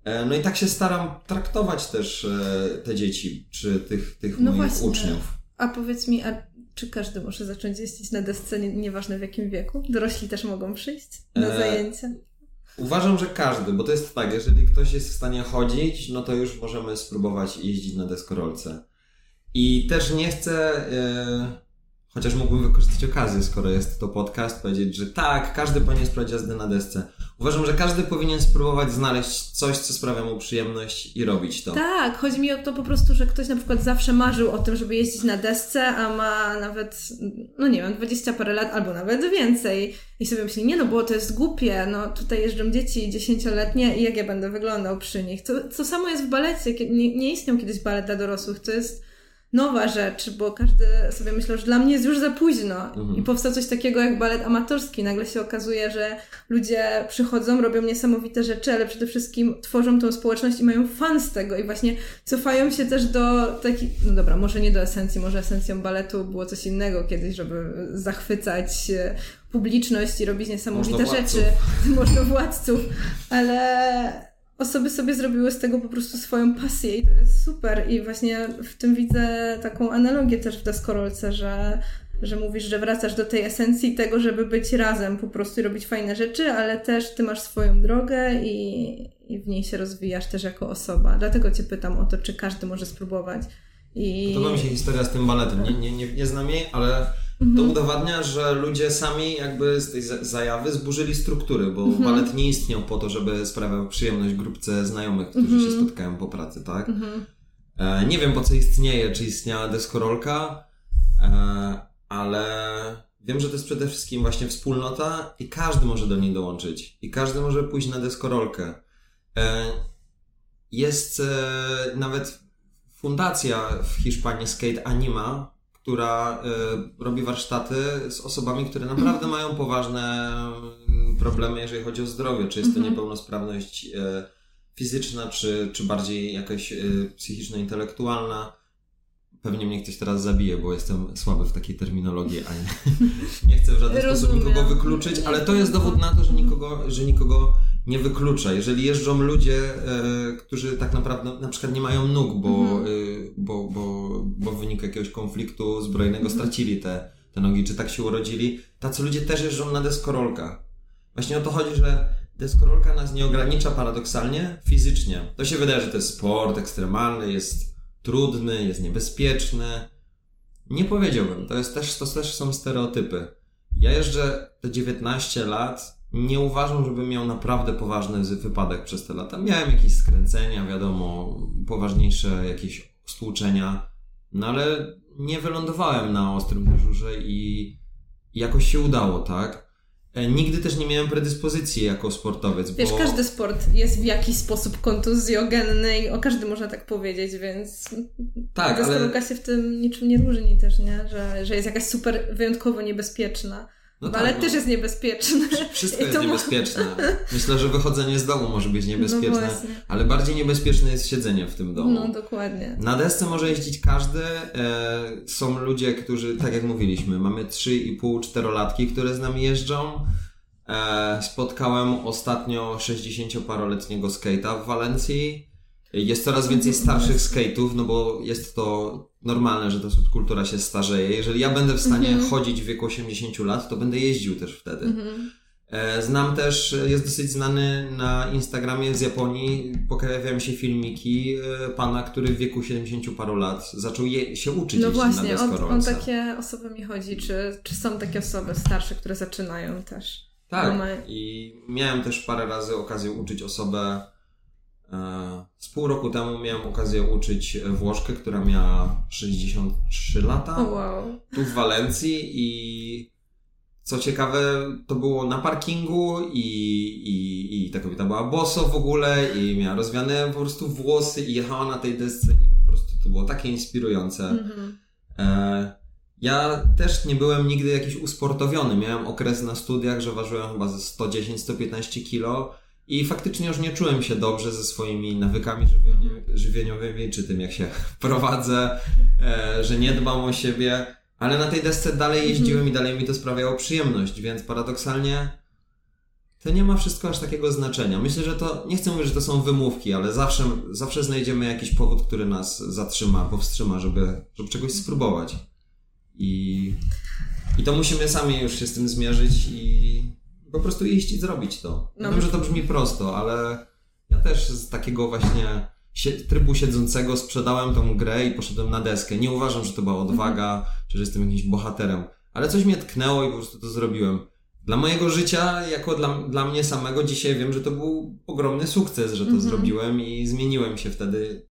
B: E, no i tak się staram traktować też e, te dzieci, czy tych, tych no moich właśnie. uczniów.
A: A powiedz mi, a czy każdy może zacząć jeździć na desce, nie, nieważne w jakim wieku? Dorośli też mogą przyjść na e, zajęcia?
B: Uważam, że każdy, bo to jest tak, jeżeli ktoś jest w stanie chodzić, no to już możemy spróbować jeździć na deskorolce. I też nie chcę... E, Chociaż mógłbym wykorzystać okazję, skoro jest to podcast, powiedzieć, że tak, każdy powinien sprawdzić jazdę na desce. Uważam, że każdy powinien spróbować znaleźć coś, co sprawia mu przyjemność i robić to.
A: Tak, chodzi mi o to po prostu, że ktoś na przykład zawsze marzył o tym, żeby jeździć na desce, a ma nawet, no nie wiem, 20 parę lat albo nawet więcej. I sobie myśli, nie no, bo to jest głupie, no tutaj jeżdżą dzieci dziesięcioletnie i jak ja będę wyglądał przy nich. To, to samo jest w balecie, nie, nie istniał kiedyś balet dla dorosłych, to jest nowa rzecz, bo każdy sobie myślał, że dla mnie jest już za późno. Mhm. I powstał coś takiego jak balet amatorski. Nagle się okazuje, że ludzie przychodzą, robią niesamowite rzeczy, ale przede wszystkim tworzą tą społeczność i mają fan z tego i właśnie cofają się też do takich, no dobra, może nie do esencji, może esencją baletu było coś innego kiedyś, żeby zachwycać e, publiczność i robić niesamowite rzeczy, *laughs* można władców, ale osoby sobie zrobiły z tego po prostu swoją pasję i to jest super. I właśnie w tym widzę taką analogię też w deskorolce, że, że mówisz, że wracasz do tej esencji tego, żeby być razem po prostu i robić fajne rzeczy, ale też ty masz swoją drogę i, i w niej się rozwijasz też jako osoba. Dlatego cię pytam o to, czy każdy może spróbować. I...
B: Podoba mi się historia z tym baletem. Nie, nie, nie, nie znam jej, ale Mhm. To udowadnia, że ludzie sami jakby z tej zajawy zburzyli struktury, bo mhm. balet nie istniał po to, żeby sprawiał przyjemność grupce znajomych, którzy mhm. się spotkają po pracy, tak? Mhm. E, nie wiem po co istnieje, czy istniała deskorolka, e, ale wiem, że to jest przede wszystkim właśnie wspólnota i każdy może do niej dołączyć. I każdy może pójść na deskorolkę. E, jest e, nawet fundacja w Hiszpanii Skate Anima, która y, robi warsztaty z osobami, które naprawdę mają poważne mm, problemy, jeżeli chodzi o zdrowie. Czy jest to mhm. niepełnosprawność y, fizyczna, czy, czy bardziej jakaś y, psychiczno-intelektualna. Pewnie mnie ktoś teraz zabije, bo jestem słaby w takiej terminologii, a nie, *laughs* nie chcę w żaden Rozumiem. sposób nikogo wykluczyć, ale to jest dowód na to, że nikogo, że nikogo nie wyklucza. Jeżeli jeżdżą ludzie, e, którzy tak naprawdę na przykład nie mają nóg, bo, e, bo, bo, bo w wyniku jakiegoś konfliktu zbrojnego mhm. stracili te, te nogi, czy tak się urodzili, tacy ludzie też jeżdżą na deskorolkach. Właśnie o to chodzi, że deskorolka nas nie ogranicza paradoksalnie fizycznie. To się wydaje, że to jest sport ekstremalny, jest trudny, jest niebezpieczny. Nie powiedziałbym. To, jest też, to też są stereotypy. Ja jeżdżę te 19 lat nie uważam, żebym miał naprawdę poważny wypadek przez te lata. Miałem jakieś skręcenia, wiadomo, poważniejsze jakieś stłuczenia, no ale nie wylądowałem na ostrym dyżurze i jakoś się udało, tak? E, nigdy też nie miałem predyspozycji jako sportowiec.
A: Wiesz, bo... każdy sport jest w jakiś sposób kontuzjogenny i o każdy można tak powiedzieć, więc tak, ale... się w tym niczym nie różni też, nie? Że, że jest jakaś super wyjątkowo niebezpieczna. No ale tak, też no. jest niebezpieczne.
B: Wszystko jest niebezpieczne. Myślę, że wychodzenie z domu może być niebezpieczne, no ale bardziej niebezpieczne jest siedzenie w tym domu.
A: No dokładnie.
B: Na desce może jeździć każdy. E, są ludzie, którzy, tak jak mówiliśmy, mamy 3,5-4 latki, które z nami jeżdżą. E, spotkałem ostatnio 60-paroletniego skate'a w Walencji. Jest coraz więcej starszych skate'ów, no bo jest to normalne, że ta subkultura się starzeje. Jeżeli ja będę w stanie mm -hmm. chodzić w wieku 80 lat, to będę jeździł też wtedy. Mm -hmm. Znam też, jest dosyć znany na Instagramie z Japonii, pojawiają się filmiki e, pana, który w wieku 70 paru lat zaczął je, się uczyć
A: No właśnie, na o, o takie osoby mi chodzi. Czy, czy są takie osoby starsze, które zaczynają też?
B: Tak, i miałem też parę razy okazję uczyć osobę E, z pół roku temu miałem okazję uczyć Włoszkę, która miała 63 lata.
A: Oh wow.
B: Tu w Walencji i co ciekawe, to było na parkingu i, i, i ta kobieta była boso w ogóle i miała rozwiane po prostu włosy i jechała na tej desce i po prostu to było takie inspirujące. Mm-hmm. E, ja też nie byłem nigdy jakiś usportowiony. Miałem okres na studiach, że ważyłem chyba ze 110-115 kilo i faktycznie już nie czułem się dobrze ze swoimi nawykami żywieniowymi, czy tym jak się *laughs* prowadzę, e, że nie dbam o siebie, ale na tej desce dalej jeździłem i dalej mi to sprawiało przyjemność, więc paradoksalnie to nie ma wszystko aż takiego znaczenia. Myślę, że to, nie chcę mówić, że to są wymówki, ale zawsze, zawsze znajdziemy jakiś powód, który nas zatrzyma, powstrzyma, żeby, żeby czegoś spróbować. I, I to musimy sami już się z tym zmierzyć i po prostu iść i zrobić to. No. Wiem, że to brzmi prosto, ale ja też z takiego właśnie trybu siedzącego sprzedałem tą grę i poszedłem na deskę. Nie uważam, że to była odwaga, mhm. czy że jestem jakimś bohaterem, ale coś mnie tknęło i po prostu to zrobiłem. Dla mojego życia, jako dla, dla mnie samego, dzisiaj wiem, że to był ogromny sukces, że to mhm. zrobiłem i zmieniłem się wtedy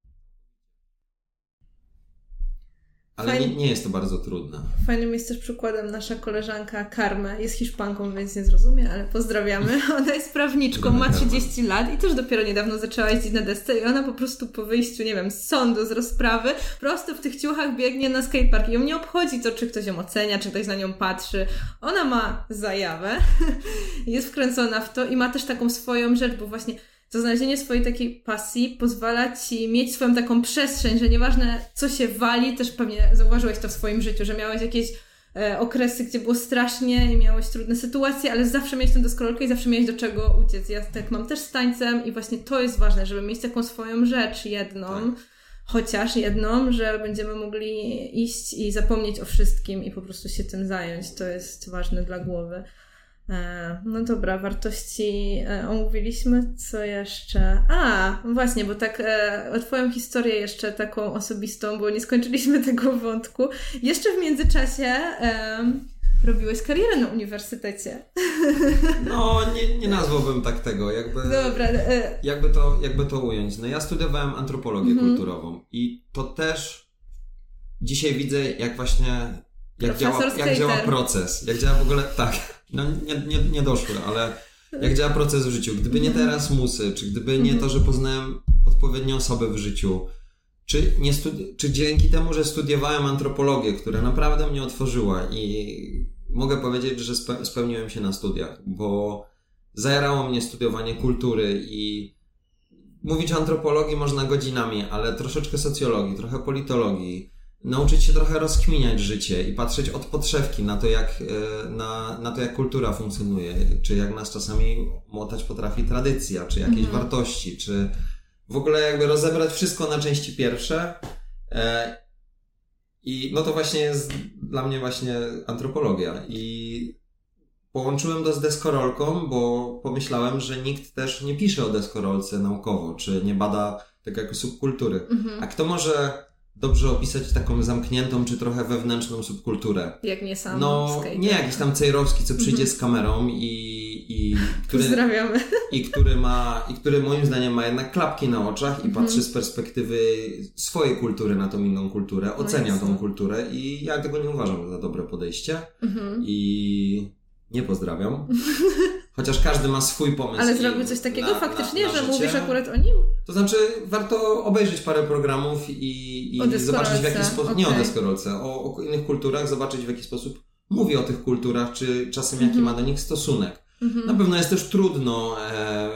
B: Ale
A: Fajnie.
B: nie, nie jest to bardzo trudne.
A: Fajnym jest też przykładem nasza koleżanka Karma. Jest Hiszpanką, więc nie zrozumie, ale pozdrawiamy. *laughs* Ona jest prawniczką, ma 30 lat i też dopiero niedawno zaczęła jeździć na desce i ona po prostu po wyjściu, nie wiem, z sądu, z rozprawy, prosto w tych ciuchach biegnie na skatepark. I ją nie obchodzi to, czy ktoś ją ocenia, czy ktoś na nią patrzy. Ona ma zajawę, *laughs* jest wkręcona w to i ma też taką swoją rzecz, bo właśnie to znalezienie swojej takiej pasji pozwala ci mieć swoją taką przestrzeń, że nieważne co się wali, też pewnie zauważyłeś to w swoim życiu, że miałeś jakieś e, okresy, gdzie było strasznie i miałeś trudne sytuacje, ale zawsze miałeś tę deskorolkę i zawsze miałeś do czego uciec. Ja tak mam też z tańcem i właśnie to jest ważne, żeby mieć taką swoją rzecz jedną,
B: Tak.
A: chociaż jedną, że będziemy mogli iść i zapomnieć o wszystkim i po prostu się tym zająć. To jest ważne dla głowy. E, No dobra, wartości e, omówiliśmy. Co jeszcze? A, właśnie, bo tak e, Twoją historię jeszcze taką osobistą, bo nie skończyliśmy *laughs* tego wątku. Jeszcze w międzyczasie e, robiłeś karierę na uniwersytecie. *laughs*
B: No, nie, nie nazwałbym tak tego. Jakby,
A: Dobra, e,
B: jakby, to, jakby to ująć. No ja studiowałem antropologię
A: Mhm.
B: kulturową i to też dzisiaj widzę, jak właśnie jak działa, jak działa proces. Jak działa w ogóle, tak, no nie, nie, nie doszły, ale jak działa proces w życiu. Gdyby nie te Erasmusy, czy gdyby nie to, że poznałem odpowiednie osoby w życiu, czy, nie studi- czy dzięki temu, że studiowałem antropologię, która naprawdę mnie otworzyła i mogę powiedzieć, że spe- spełniłem się na studiach, bo zajarało mnie studiowanie kultury i mówić o antropologii można godzinami, ale troszeczkę socjologii, trochę politologii, nauczyć się trochę rozkminiać życie i patrzeć od podszewki na to, jak, e, na, na to, jak kultura funkcjonuje, czy jak nas czasami motać potrafi tradycja, czy jakieś
A: Mhm.
B: wartości, czy w ogóle jakby rozebrać wszystko na części pierwsze. E, I no to właśnie jest dla mnie właśnie antropologia. I połączyłem to z deskorolką, bo pomyślałem, że nikt też nie pisze o deskorolce naukowo, czy nie bada tego jako subkultury.
A: mhm.
B: A kto może dobrze opisać taką zamkniętą, czy trochę wewnętrzną subkulturę?
A: jak nie sam
B: No,
A: skater.
B: nie jakiś tam Cejrowski, co przyjdzie
A: Mhm.
B: z kamerą i, i, który,
A: Pozdrawiamy.
B: i który ma, i który moim zdaniem ma jednak klapki na oczach i
A: Mhm.
B: patrzy z perspektywy swojej kultury na tą inną kulturę, ocenia
A: jasne.
B: tą kulturę i ja tego nie uważam za dobre podejście
A: Mhm.
B: i nie pozdrawiam. *laughs* Chociaż każdy ma swój pomysł.
A: Ale zrobił coś takiego
B: na-
A: faktycznie,
B: na, na
A: że
B: życie.
A: mówisz akurat o nim?
B: To znaczy, warto obejrzeć parę programów i, i zobaczyć w jaki sposób. Nie o deskorolce, o, o innych kulturach, zobaczyć w jaki sposób mówi o tych kulturach, czy czasem jaki
A: Mhm.
B: ma do nich stosunek.
A: Mhm.
B: Na pewno jest też trudno e,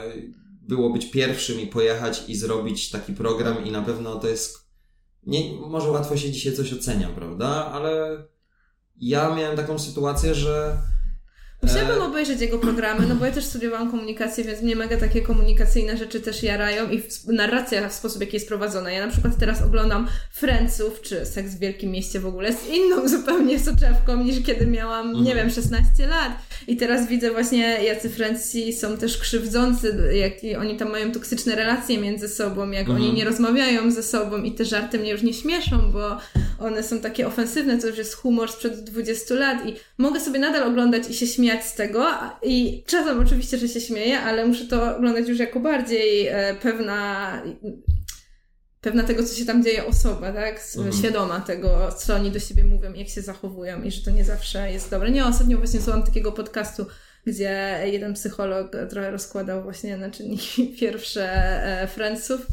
B: było być pierwszym i pojechać i zrobić taki program, i na pewno to jest. Nie, może łatwo się dzisiaj coś ocenia, prawda? Ale ja miałem taką sytuację, że.
A: Musiałabym
B: e,
A: obejrzeć jego programy, no bo ja też studiowałam komunikację, więc mnie mega takie komunikacyjne rzeczy też jarają i w- narracja w sposób, jaki jest prowadzona. Ja na przykład teraz oglądam Franców, czy Seks w Wielkim Mieście w ogóle z inną *laughs* zupełnie soczewką niż kiedy miałam, nie
B: Mhm.
A: wiem, 16 lat. I teraz widzę właśnie, jacy Francji są też krzywdzący, jak oni tam mają toksyczne relacje między sobą, jak
B: Mhm.
A: oni nie rozmawiają ze sobą i te żarty mnie już nie śmieszą, bo one są takie ofensywne, to już jest humor sprzed 20 lat i mogę sobie nadal oglądać i się śmiać z tego i czasem oczywiście, że się śmieję, ale muszę to oglądać już jako bardziej e, pewna pewna tego, co się tam dzieje osoba, tak?
B: Mhm.
A: Świadoma tego, co oni do siebie mówią, jak się zachowują i że to nie zawsze jest dobre. Nie, ostatnio właśnie słuchałam takiego podcastu, gdzie jeden psycholog trochę rozkładał właśnie na czynniki *laughs* pierwsze e, Friendsów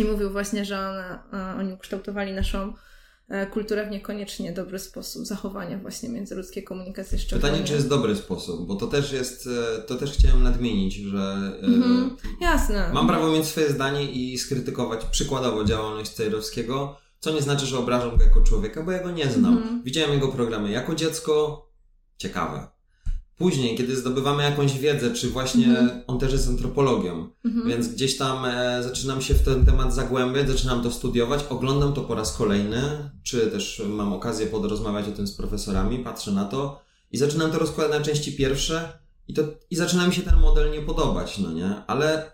A: i mówił właśnie, że e, oni ukształtowali naszą kulturę w niekoniecznie dobry sposób zachowania właśnie międzyludzkiej komunikacji szczególnie.
B: Pytanie, czy jest dobry sposób, bo to też jest, e, to też chciałem nadmienić, że e,
A: Mhm. Jasne.
B: mam prawo mieć swoje zdanie i skrytykować przykładowo działalność Cejrowskiego, co nie znaczy, że obrażam go jako człowieka, bo ja go nie znam.
A: Mhm.
B: Widziałem jego programy jako dziecko, ciekawe. Później, kiedy zdobywamy jakąś wiedzę, czy właśnie
A: Mhm.
B: on też jest antropologią,
A: Mhm.
B: więc gdzieś tam e, zaczynam się w ten temat zagłębiać, zaczynam to studiować, oglądam to po raz kolejny, czy też mam okazję podrozmawiać o tym z profesorami, patrzę na to i zaczynam to rozkładać na części pierwsze i, to, i zaczyna mi się ten model nie podobać, no nie? Ale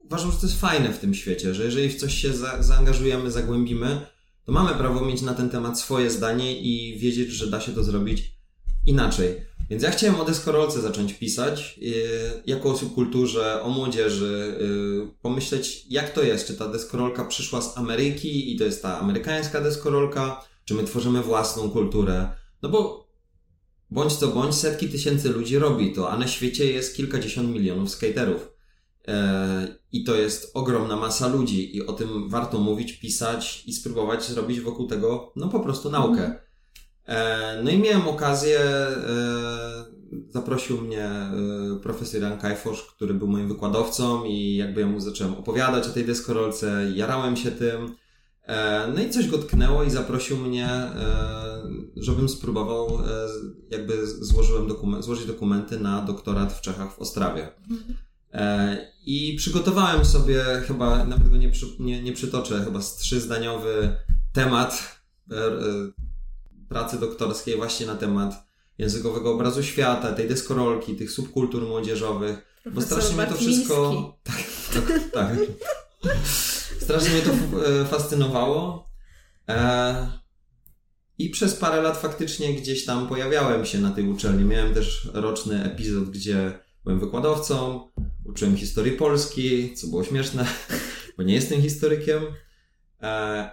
B: uważam, że to jest fajne w tym świecie, że jeżeli w coś się za, zaangażujemy, zagłębimy, to mamy prawo mieć na ten temat swoje zdanie i wiedzieć, że da się to zrobić inaczej. Więc ja chciałem o deskorolce zacząć pisać, yy, jako o subkulturze, o młodzieży, yy, pomyśleć jak to jest, czy ta deskorolka przyszła z Ameryki i to jest ta amerykańska deskorolka, czy my tworzymy własną kulturę. No bo bądź co bądź, setki tysięcy ludzi robi to, a na świecie jest kilkadziesiąt milionów skaterów. E, I to jest ogromna masa ludzi, i o tym warto mówić, pisać i spróbować zrobić wokół tego, no po prostu naukę. E, no i miałem okazję, e, zaprosił mnie profesor Jan Kajfosz, który był moim wykładowcą, i jakby ja mu zacząłem opowiadać o tej deskorolce, jarałem się tym. No i coś go tknęło i zaprosił mnie, żebym spróbował, jakby złożyłem złożyć dokumenty na doktorat w Czechach w Ostrawie. Mhm. E, I przygotowałem sobie, chyba nawet go nie, przy, nie, nie przytoczę, chyba trzyzdaniowy temat e, e, pracy doktorskiej właśnie na temat językowego obrazu świata, tej deskorolki, tych subkultur młodzieżowych.
A: Profesor bo strasznie mnie to wszystko.
B: Tak, tak, tak. strasznie mnie to fascynowało. I przez parę lat faktycznie gdzieś tam pojawiałem się na tej uczelni. Miałem też roczny epizod, gdzie byłem wykładowcą, uczyłem historii Polski, co było śmieszne, bo nie jestem historykiem, e,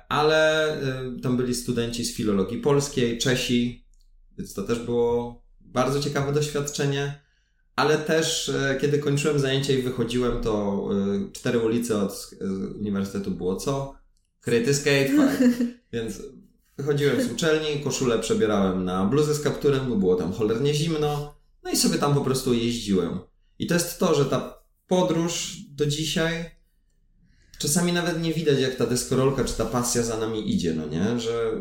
B: ale e, tam byli studenci z filologii polskiej, Czesi, więc to też było bardzo ciekawe doświadczenie. Ale też, e, kiedy kończyłem zajęcia i wychodziłem, to cztery ulice od uniwersytetu było co? Kryty skatepark. *laughs* Więc wychodziłem z uczelni, koszulę przebierałem na bluzę z kapturem, bo było tam cholernie zimno. No i sobie tam po prostu jeździłem. I to jest to, że ta podróż do dzisiaj czasami nawet nie widać, jak ta deskorolka czy ta pasja za nami idzie, no nie? Że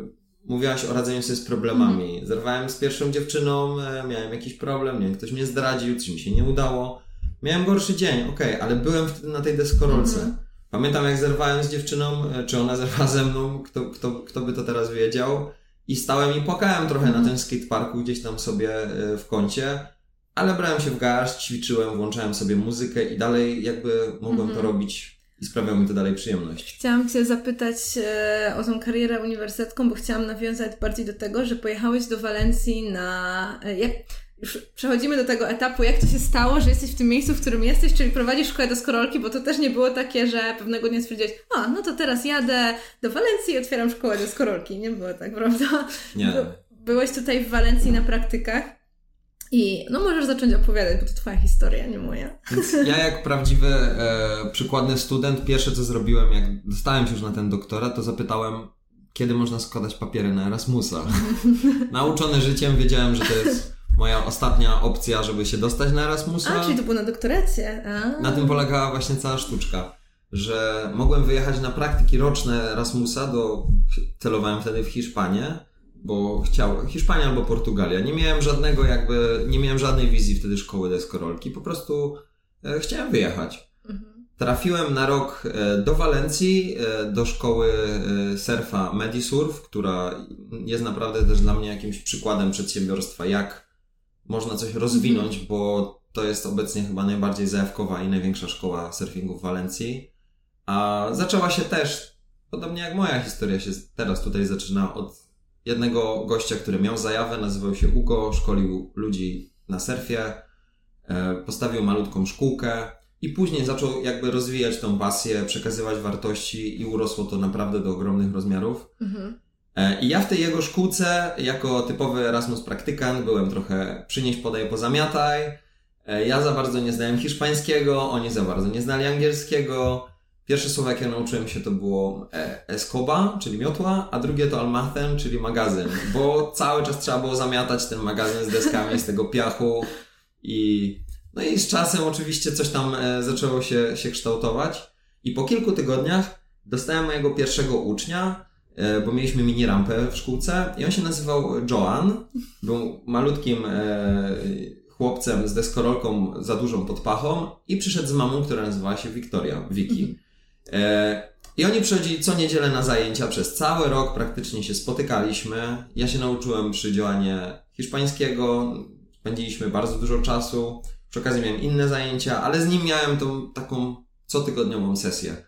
B: mówiłaś o radzeniu sobie z problemami. Mhm. Zerwałem z pierwszą dziewczyną, e, miałem jakiś problem, nie wiem, ktoś mnie zdradził, coś mi się nie udało. Miałem gorszy dzień, okej, okay, ale byłem wtedy na tej deskorolce. Mhm. Pamiętam, jak zerwałem z dziewczyną, e, czy ona zerwała ze mną, kto, kto, kto by to teraz wiedział. I stałem i płakałem trochę mhm. na tym skateparku gdzieś tam sobie e, w kącie ale brałem się w garść, ćwiczyłem, włączałem sobie muzykę i dalej jakby mogłem to mhm. robić i sprawiało mi to dalej przyjemność.
A: Chciałam Cię zapytać e, o tą karierę uniwersytecką, bo chciałam nawiązać bardziej do tego, że pojechałeś do Walencji na... E, jak, już przechodzimy do tego etapu, jak to się stało, że jesteś w tym miejscu, w którym jesteś, czyli prowadzisz szkołę deskorolki, bo to też nie było takie, że pewnego dnia stwierdziłeś, a no to teraz jadę do Walencji i otwieram szkołę deskorolki. Nie było tak, prawda?
B: Nie.
A: Byłeś tutaj w Walencji na praktykach. I no możesz zacząć opowiadać, bo to twoja historia, nie moja.
B: Więc ja jak prawdziwy e, przykładny student, pierwsze co zrobiłem, jak dostałem się już na ten doktorat, to zapytałem, kiedy można składać papiery na Erasmusa. *laughs* Nauczony życiem wiedziałem, że to jest moja ostatnia opcja, żeby się dostać na Erasmusa.
A: A, czyli to było na doktorację. A.
B: Na tym polegała właśnie cała sztuczka, że mogłem wyjechać na praktyki roczne Erasmusa, do, celowałem wtedy w Hiszpanię, bo chciał Hiszpania albo Portugalia. Nie miałem żadnego jakby, nie miałem żadnej wizji wtedy szkoły deskorolki, po prostu e, chciałem wyjechać. Mhm. Trafiłem na rok e, do Walencji, e, do szkoły e, surfa Medisurf, która jest naprawdę też dla mnie jakimś przykładem przedsiębiorstwa, jak można coś rozwinąć, mhm. bo to jest obecnie chyba najbardziej zajawkowa i największa szkoła surfingu w Walencji. A zaczęła się też, podobnie jak moja historia się teraz tutaj zaczyna od jednego gościa, który miał zajawę, nazywał się Ugo, szkolił ludzi na surfie, e, postawił malutką szkółkę i później zaczął jakby rozwijać tą pasję, przekazywać wartości i urosło to naprawdę do ogromnych rozmiarów. Mhm. E, I ja w tej jego szkółce, jako typowy Erasmus praktykant, byłem trochę przynieś, podaj, pozamiataj. E, ja za bardzo nie znałem hiszpańskiego, oni za bardzo nie znali angielskiego. Pierwsze słowo, jakie nauczyłem się, to było e, escoba, czyli miotła, a drugie to almathem, czyli magazyn, bo cały czas trzeba było zamiatać ten magazyn z deskami, z tego piachu i no i z czasem oczywiście coś tam e, zaczęło się, się kształtować i po kilku tygodniach dostałem mojego pierwszego ucznia, e, bo mieliśmy mini rampę w szkółce i on się nazywał Joan, był malutkim chłopcem z deskorolką za dużą podpachą i przyszedł z mamą, która nazywała się Wiktoria, Wiki. E, I oni przychodzili co niedzielę na zajęcia przez cały rok, praktycznie się spotykaliśmy. Ja się nauczyłem przy działanie hiszpańskiego, spędziliśmy bardzo dużo czasu. Przy okazji miałem inne zajęcia, ale z nim miałem tą taką cotygodniową sesję.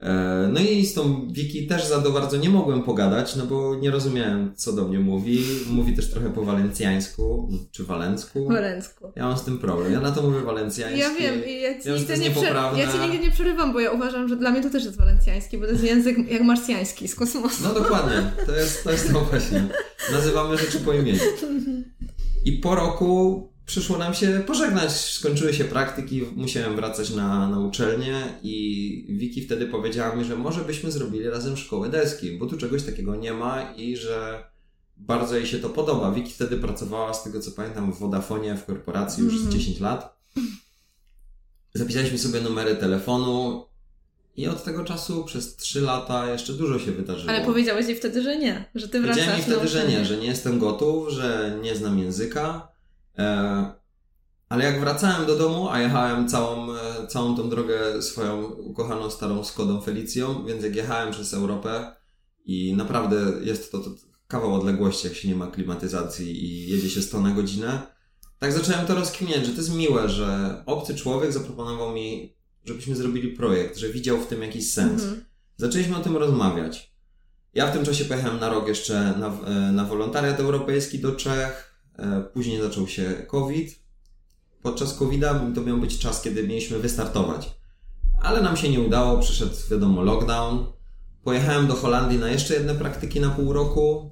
B: E, no i z tą Wiki też za to bardzo nie mogłem pogadać, no bo nie rozumiałem, co do mnie mówi. Mówi też trochę po walencjańsku, czy walencku.
A: Walencku.
B: Ja mam z tym problem. Ja na to mówię walencjański.
A: Ja wiem, i ja ci,
B: to
A: nigdy nie
B: niepoprawne.
A: ja ci nigdy nie przerywam, bo ja uważam, że dla mnie to też jest walencjański, bo to jest język jak marsjański z kosmosu.
B: No dokładnie, to jest to, jest to właśnie. Nazywamy rzeczy po imieniu. I po roku przyszło nam się pożegnać. Skończyły się praktyki, musiałem wracać na, na uczelnię i Wiki wtedy powiedziała mi, że może byśmy zrobili razem szkołę deski, bo tu czegoś takiego nie ma i że bardzo jej się to podoba. Wiki wtedy pracowała, z tego co pamiętam, w Vodafonie, w korporacji już z
A: Mhm.
B: 10 lat. Zapisaliśmy sobie numery telefonu i od tego czasu przez 3 lata jeszcze dużo się wydarzyło.
A: Ale powiedziałeś jej wtedy, że nie, że ty wracasz
B: Powiedziałem jej wtedy, że nie, że nie jestem gotów, że nie znam języka. E, ale jak wracałem do domu, a jechałem całą, e, całą tą drogę swoją ukochaną starą Skodą Felicją, więc jak jechałem przez Europę i naprawdę jest to, to kawał odległości, jak się nie ma klimatyzacji i jedzie się 100 na godzinę, tak zacząłem to rozkminiać, że to jest miłe, że obcy człowiek zaproponował mi, żebyśmy zrobili projekt, że widział w tym jakiś sens.
A: Mhm.
B: Zaczęliśmy o tym rozmawiać. Ja w tym czasie pojechałem na rok jeszcze na, e, na wolontariat europejski do Czech. E, Później zaczął się COVID. Podczas COVID-a to miał być czas, kiedy mieliśmy wystartować. Ale nam się nie udało, przyszedł wiadomo lockdown. Pojechałem do Holandii na jeszcze jedne praktyki na pół roku.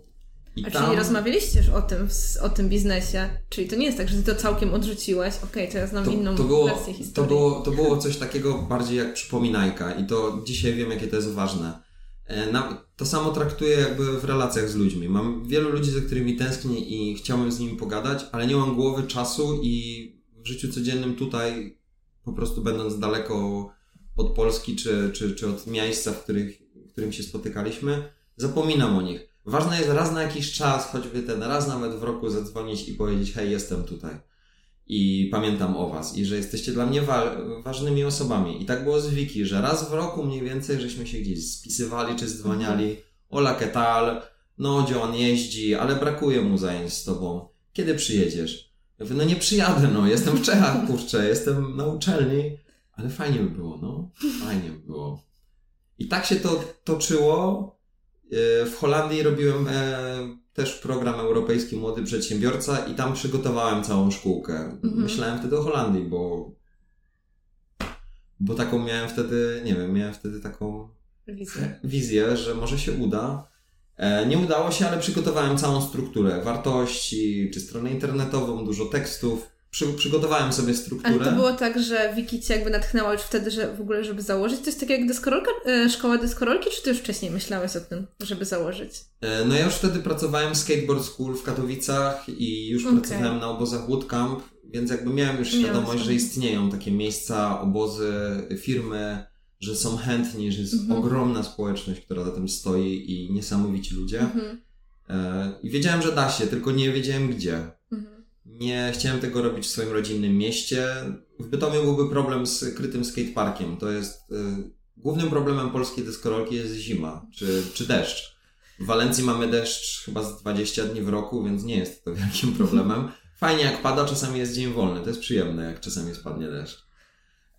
B: I
A: A
B: tam...
A: czyli rozmawialiście już o tym, o tym biznesie? Czyli to nie jest tak, że ty to całkiem odrzuciłeś. Okej, to ja znam
B: to,
A: inną
B: to, było,
A: wersję
B: to,
A: historii.
B: było, to było coś takiego bardziej jak przypominajka i to dzisiaj wiem, jakie to jest ważne. E, to samo traktuję jakby w relacjach z ludźmi. Mam wielu ludzi, za którymi tęsknię i chciałbym z nimi pogadać, ale nie mam głowy, czasu i w życiu codziennym tutaj, po prostu będąc daleko od Polski czy, czy, czy od miejsca, w, których, w którym się spotykaliśmy, zapominam o nich. Ważne jest raz na jakiś czas, choćby ten raz nawet w roku zadzwonić i powiedzieć, hej, jestem tutaj i pamiętam o was i że jesteście dla mnie wa- ważnymi osobami. I tak było z Wiki, że raz w roku mniej więcej żeśmy się gdzieś spisywali czy dzwoniali. Ola Ketal, no gdzie on jeździ, ale brakuje mu zajęć z tobą. Kiedy przyjedziesz? Ja mówię, no nie przyjadę, no jestem w Czechach, *laughs* kurczę, jestem na uczelni, ale fajnie by było, no, fajnie by było. I tak się to toczyło. E, W Holandii robiłem e, też program europejski Młody Przedsiębiorca i tam przygotowałem całą szkółkę. Myślałem wtedy o Holandii, bo bo taką miałem wtedy, nie wiem, miałem wtedy taką
A: Wizję.
B: wizję, że może się uda. E, Nie udało się, ale przygotowałem całą strukturę wartości, czy stronę internetową, dużo tekstów. Przy, przygotowałem sobie
A: Ale
B: strukturę.
A: to było tak, że Wiki cię jakby natchnęła już wtedy, że w ogóle, żeby założyć coś takiego jak deskorolka, e, szkoła deskorolki, czy ty już wcześniej myślałeś o tym, żeby założyć?
B: E, No ja już wtedy pracowałem w Skateboard School w Katowicach i już
A: Okej.
B: pracowałem na obozach Bootcamp, więc jakby miałem już świadomość,
A: tam.
B: że istnieją takie miejsca, obozy, firmy, że są chętni, że jest
A: Mhm.
B: ogromna społeczność, która za tym stoi i niesamowici ludzie.
A: Mhm.
B: E, I wiedziałem, że da się, tylko nie wiedziałem gdzie. Nie chciałem tego robić w swoim rodzinnym mieście. W Bytomiu byłby problem z krytym skateparkiem. To jest... Y, głównym problemem polskiej deskorolki jest zima, czy, czy deszcz. W Walencji mamy deszcz chyba z 20 dni w roku, więc nie jest to wielkim problemem. Fajnie jak pada, czasami jest dzień wolny. To jest przyjemne, jak czasami spadnie deszcz.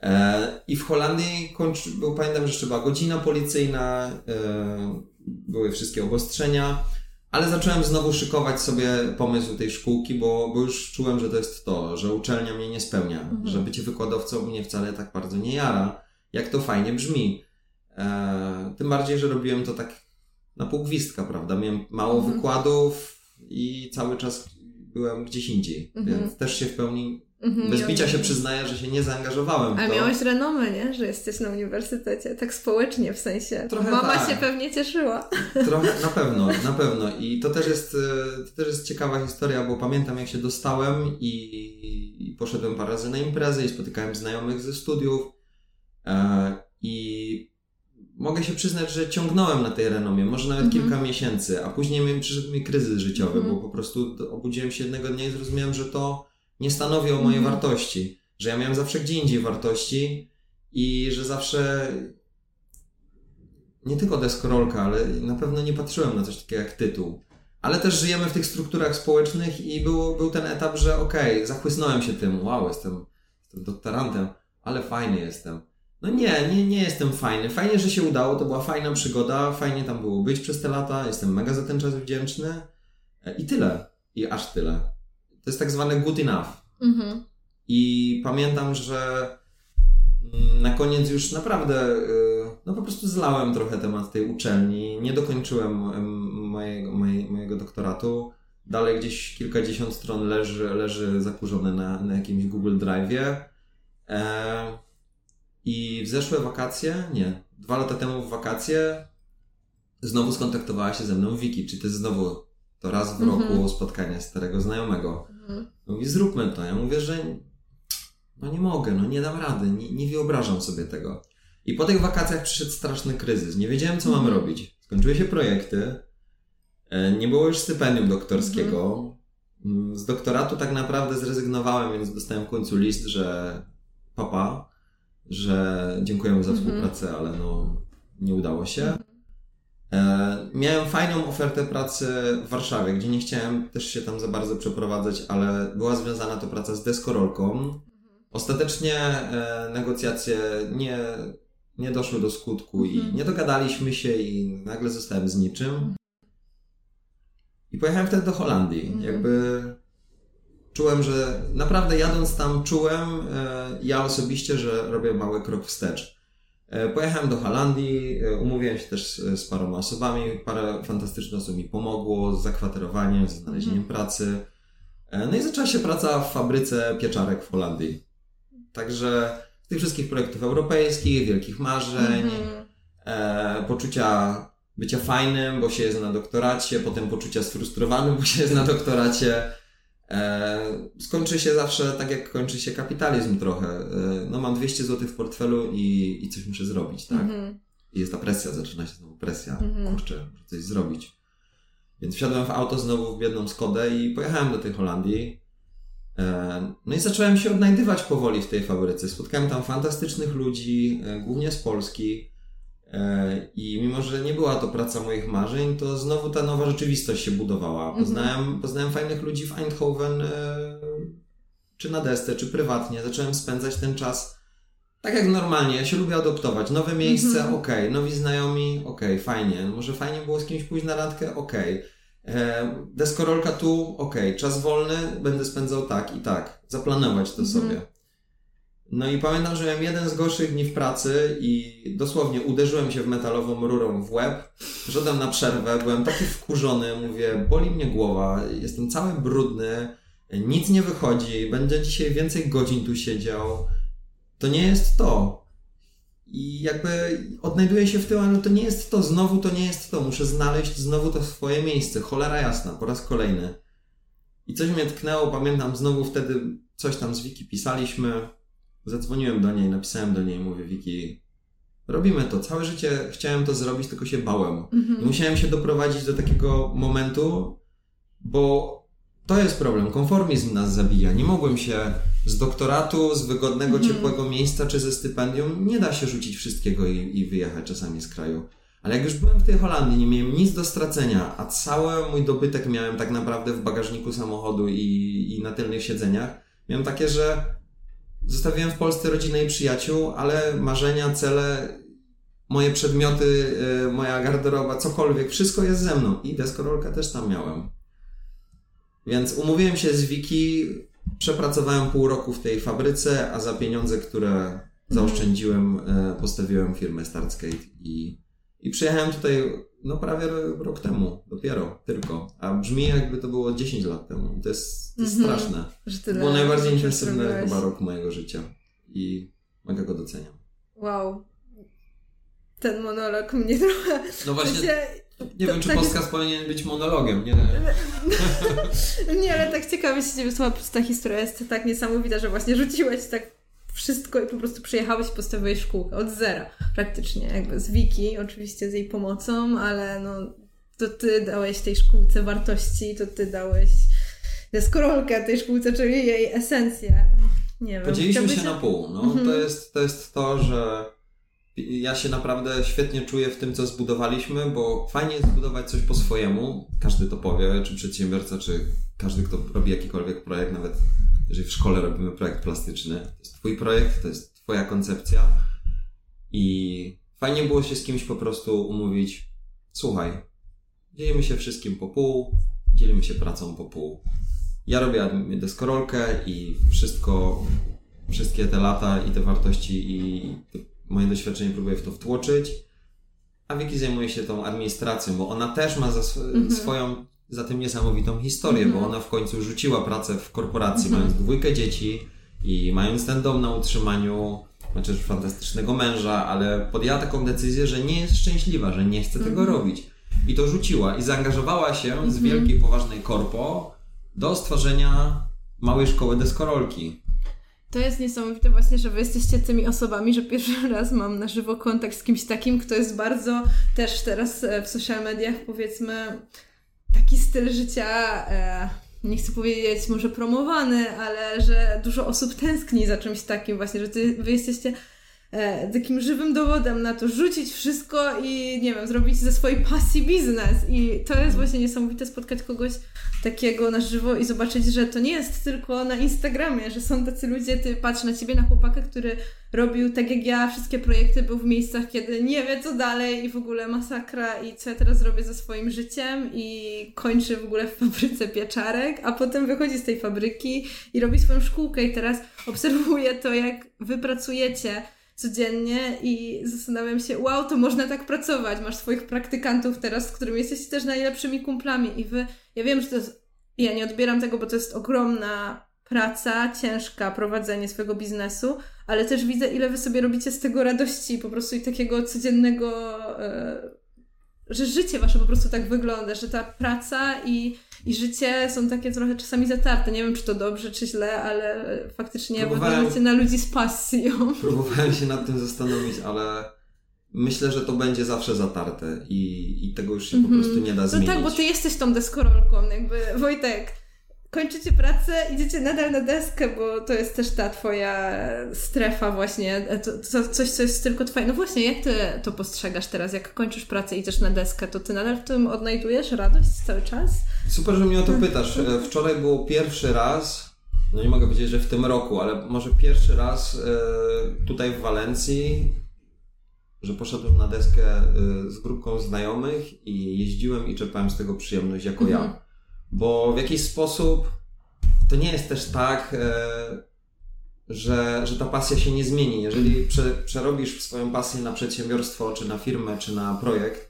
B: E, I w Holandii kończy, był, pamiętam, że jeszcze była godzina policyjna, e, były wszystkie obostrzenia. Ale zacząłem znowu szykować sobie pomysł tej szkółki, bo, bo już czułem, że to jest to, że uczelnia mnie nie spełnia,
A: Mhm.
B: że bycie wykładowcą mnie wcale tak bardzo nie jara, jak to fajnie brzmi. E, tym bardziej, że robiłem to tak na pół gwizdka, prawda? Miałem mało
A: Mhm.
B: wykładów i cały czas byłem gdzieś indziej,
A: Mhm.
B: więc też się w pełni,
A: Mhm.
B: bez bicia się przyznaję, że się nie zaangażowałem w
A: A
B: to.
A: miałeś renomę, nie? Że jesteś na uniwersytecie, tak społecznie w sensie.
B: Trochę
A: Mama
B: tak.
A: się pewnie cieszyła.
B: Trochę, na pewno, *laughs* na pewno. I to też jest, e, to też jest ciekawa historia, bo pamiętam jak się dostałem i, i poszedłem parę razy na imprezę i spotykałem znajomych ze studiów e, i mogę się przyznać, że ciągnąłem na tej renomie, może nawet
A: Mhm.
B: kilka miesięcy, a później mi, przyszedł mi kryzys życiowy,
A: Mhm.
B: bo po prostu obudziłem się jednego dnia i zrozumiałem, że to nie stanowi o mojej
A: Mhm.
B: wartości, że ja miałem zawsze gdzie indziej wartości i że zawsze nie tylko deskorolka, ale na pewno nie patrzyłem na coś takiego jak tytuł. Ale też żyjemy w tych strukturach społecznych i był, był ten etap, że okej, zachłysnąłem się tym, wow, jestem, jestem doktorantem, ale fajny jestem. No nie, nie, nie jestem fajny. Fajnie, że się udało, to była fajna przygoda, fajnie tam było być przez te lata, jestem mega za ten czas wdzięczny. E, I tyle. I aż tyle. To jest tak zwane good enough. Mhm. I pamiętam, że mm, na koniec już naprawdę, y, no po prostu zlałem trochę temat tej uczelni. Nie dokończyłem mojego, mojego doktoratu. Dalej gdzieś kilkadziesiąt stron leży, leży zakurzone na, na jakimś Google Drive'ie. E, I w zeszłe wakacje, nie, dwa lata temu w wakacje znowu skontaktowała się ze mną Wiki. Czy ty znowu to raz w roku mm -hmm. spotkanie starego znajomego? -hmm. Mówi, zróbmy to. Ja mówię, że no nie mogę, no nie dam rady, nie, nie wyobrażam sobie tego. I po tych wakacjach przyszedł straszny kryzys. Nie wiedziałem, co mam -hmm. robić. Skończyły się projekty, e, nie było już stypendium doktorskiego. Mhm. Mm, z doktoratu tak naprawdę zrezygnowałem, więc dostałem w końcu list, że papa, że dziękujemy za mhm. współpracę, ale no nie udało się. Mhm. E, miałem fajną ofertę pracy w Warszawie, gdzie nie chciałem też się tam za bardzo przeprowadzać, ale była związana to praca z deskorolką. Ostatecznie e, negocjacje nie, nie doszły do skutku i mhm. nie dogadaliśmy się i nagle zostałem z niczym. I pojechałem wtedy do Holandii. Mhm. Jakby czułem, że naprawdę jadąc tam czułem e, ja osobiście, że robię mały krok wstecz. E, pojechałem do Holandii, e, umówiłem się też z paroma osobami, parę fantastycznych osób mi pomogło z zakwaterowaniem, z znalezieniem mhm. pracy. E, no i zaczęła się praca w fabryce pieczarek w Holandii. Także z tych wszystkich projektów europejskich, wielkich marzeń, mhm. e, poczucia bycia fajnym, bo się jest na doktoracie, potem poczucia sfrustrowanym, bo się jest na doktoracie, E, skończy się zawsze tak, jak kończy się kapitalizm trochę. E, no mam 200 zł w portfelu i, i coś muszę zrobić, tak? Mm-hmm. I jest ta presja, zaczyna się znowu presja. Mm-hmm. Kurczę, muszę coś zrobić. Więc wsiadłem w auto znowu w jedną Skodę i pojechałem do tej Holandii. E, no i zacząłem się odnajdywać powoli w tej fabryce. Spotkałem tam fantastycznych ludzi, głównie z Polski. E, I mimo, że nie była to praca moich marzeń, to znowu ta nowa rzeczywistość się budowała. Mhm. Poznałem, mhm. poznałem fajnych ludzi w Eindhoven, e, czy na desce, czy prywatnie. Zacząłem spędzać ten czas tak jak normalnie. Ja się lubię adoptować. Nowe miejsce, mhm. okej. Okay. Nowi znajomi, okej, okay, fajnie. Może fajnie było z kimś pójść na randkę, okej. Okay. E, deskorolka tu, okej. Czas wolny będę spędzał tak i tak. Zaplanować to mhm. sobie. No i pamiętam, że miałem jeden z gorszych dni w pracy i dosłownie uderzyłem się w metalową rurą w łeb. Szedłem na przerwę, byłem taki wkurzony, mówię, boli mnie głowa, jestem cały brudny, nic nie wychodzi, będę dzisiaj więcej godzin tu siedział. To nie jest to. I jakby odnajduję się w tym, ale to nie jest to, znowu to nie jest to, muszę znaleźć znowu to swoje miejsce. Cholera jasna, po raz kolejny. I coś mnie tknęło, pamiętam znowu wtedy coś tam z Wiki pisaliśmy Zadzwoniłem do niej, napisałem do niej, mówię, Wiki, robimy to. Całe życie chciałem to zrobić, tylko się bałem. Mhm. Musiałem się doprowadzić do takiego momentu, bo to jest problem. Konformizm nas zabija. Nie mogłem się z doktoratu, z wygodnego, mhm. ciepłego miejsca czy ze stypendium, nie da się rzucić wszystkiego i, i wyjechać czasami z kraju. Ale jak już byłem w tej Holandii, nie miałem nic do stracenia, a cały mój dobytek miałem tak naprawdę w bagażniku samochodu i, i na tylnych siedzeniach, miałem takie, że Zostawiłem w Polsce rodzinę i przyjaciół, ale marzenia, cele, moje przedmioty, y, moja garderoba, cokolwiek, wszystko jest ze mną. I deskorolkę też tam miałem. Więc umówiłem się z Wiki, przepracowałem pół roku w tej fabryce, a za pieniądze, które zaoszczędziłem, y, postawiłem firmę Startskate i, i przyjechałem tutaj no prawie rok temu, dopiero, tylko. A brzmi jakby to było 10 lat temu. To jest, to jest mm -hmm. straszne. Tyle było najbardziej intensywny chyba rok mojego życia. I mega go doceniam.
A: Wow. Ten monolog mnie trochę...
B: No właśnie... Się... Nie to, wiem, czy tak podcast jest... powinien być monologiem, nie? *laughs*
A: nie, ale tak ciekawie się ciebie słucha, ta historia jest tak niesamowita, że właśnie rzuciłeś tak wszystko i po prostu przyjechałeś postawiłeś szkółkę od zera praktycznie, jakby z Wiki, oczywiście z jej pomocą, ale no to ty dałeś tej szkółce wartości, to ty dałeś deskorolkę tej szkółce, czyli jej esencję. Nie wiem.
B: Podzieliliśmy się na pół. No, mhm. to, jest, to jest to, że ja się naprawdę świetnie czuję w tym, co zbudowaliśmy, bo fajnie jest zbudować coś po swojemu. Każdy to powie, czy przedsiębiorca, czy każdy, kto robi jakikolwiek projekt, nawet jeżeli w szkole robimy projekt plastyczny, to jest Twój projekt, to jest Twoja koncepcja. I fajnie było się z kimś po prostu umówić, słuchaj, dzielimy się wszystkim po pół, dzielimy się pracą po pół. Ja robię deskorolkę i wszystko, wszystkie te lata i te wartości i moje doświadczenie próbuję w to wtłoczyć, a Wiki zajmuje się tą administracją, bo ona też ma sw mhm. swoją za tym niesamowitą historię, bo mhm. ona w końcu rzuciła pracę w korporacji, mhm. mając dwójkę dzieci i mając ten dom na utrzymaniu, znaczy fantastycznego męża, ale podjęła taką decyzję, że nie jest szczęśliwa, że nie chce tego robić. I to rzuciła i zaangażowała się z wielkiej, poważnej korpo do stworzenia małej szkoły deskorolki.
A: To jest niesamowite właśnie, że wy jesteście tymi osobami, że pierwszy *laughs* raz mam na żywo kontakt z kimś takim, kto jest bardzo też teraz e, w social mediach powiedzmy taki styl życia, e, nie chcę powiedzieć może promowany, ale że dużo osób tęskni za czymś takim właśnie, że ty, wy jesteście e, takim żywym dowodem na to, rzucić wszystko i nie wiem, zrobić ze swojej pasji biznes. I to jest właśnie niesamowite spotkać kogoś takiego na żywo i zobaczyć, że to nie jest tylko na Instagramie, że są tacy ludzie, ty patrz na ciebie, na chłopaka, który robił tak jak ja, wszystkie projekty, był w miejscach, kiedy nie wie co dalej i w ogóle masakra i co ja teraz zrobię ze swoim życiem i kończy w ogóle w fabryce pieczarek, a potem wychodzi z tej fabryki i robi swoją szkółkę i teraz obserwuję to, jak wy pracujecie codziennie i zastanawiam się, wow, to można tak pracować. Masz swoich praktykantów teraz, z którymi jesteście też najlepszymi kumplami i wy, ja wiem, że to jest, ja nie odbieram tego, bo to jest ogromna praca, ciężka, prowadzenie swojego biznesu, ale też widzę, ile wy sobie robicie z tego radości po prostu i takiego codziennego, e, że życie wasze po prostu tak wygląda, że ta praca i i życie są takie trochę czasami zatarte. Nie wiem, czy to dobrze, czy źle, ale faktycznie wyglądacie na ludzi z pasją.
B: Próbowałem się nad tym zastanowić, ale myślę, że to będzie zawsze zatarte i, i tego już się mm -hmm. po mhm. prostu nie da zmienić.
A: No tak, bo ty jesteś tą deskorolką, jakby Wojtek kończycie pracę, idziecie nadal na deskę, bo to jest też ta twoja strefa właśnie, to, to, coś, co jest tylko twoje. No właśnie, jak ty to postrzegasz teraz? Jak kończysz pracę i idziesz na deskę, to ty nadal w tym odnajdujesz radość cały czas?
B: Super, że mnie o to pytasz. E, wczoraj było pierwszy raz, no nie mogę powiedzieć, że w tym roku, ale może pierwszy raz e, tutaj w Walencji, że poszedłem na deskę e, z grupką znajomych i jeździłem i czerpałem z tego przyjemność jako mhm. ja bo w jakiś sposób to nie jest też tak, e, że, że ta pasja się nie zmieni. Jeżeli prze, przerobisz swoją pasję na przedsiębiorstwo, czy na firmę, czy na projekt,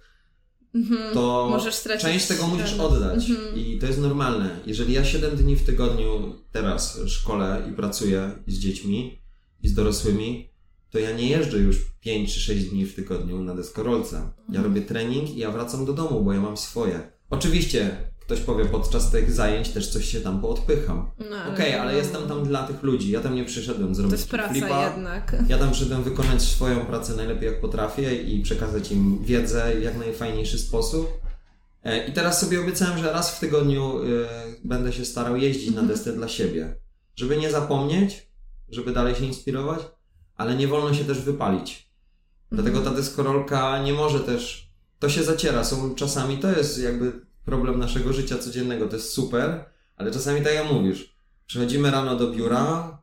B: mhm. to część tego musisz oddać mhm. i to jest normalne. Jeżeli ja 7 dni w tygodniu teraz szkole i pracuję z dziećmi i z dorosłymi, to ja nie jeżdżę już 5 czy 6 dni w tygodniu na deskorolce. Ja mhm. robię trening i ja wracam do domu, bo ja mam swoje. Oczywiście ktoś powie, podczas tych zajęć też coś się tam poodpycham. No, Okej, okay, ale jestem tam dla tych ludzi. Ja tam nie przyszedłem zrobić
A: To jest praca flipa. jednak.
B: Ja tam przyszedłem wykonać swoją pracę najlepiej jak potrafię i przekazać im wiedzę w jak najfajniejszy sposób. E, I teraz sobie obiecałem, że raz w tygodniu e, będę się starał jeździć na mhm. deskę dla siebie. Żeby nie zapomnieć, żeby dalej się inspirować, ale nie wolno się też wypalić. Dlatego mhm. ta deskorolka nie może też, to się zaciera. Są czasami, to jest jakby problem naszego życia codziennego, to jest super, ale czasami tak jak mówisz, przychodzimy rano do biura,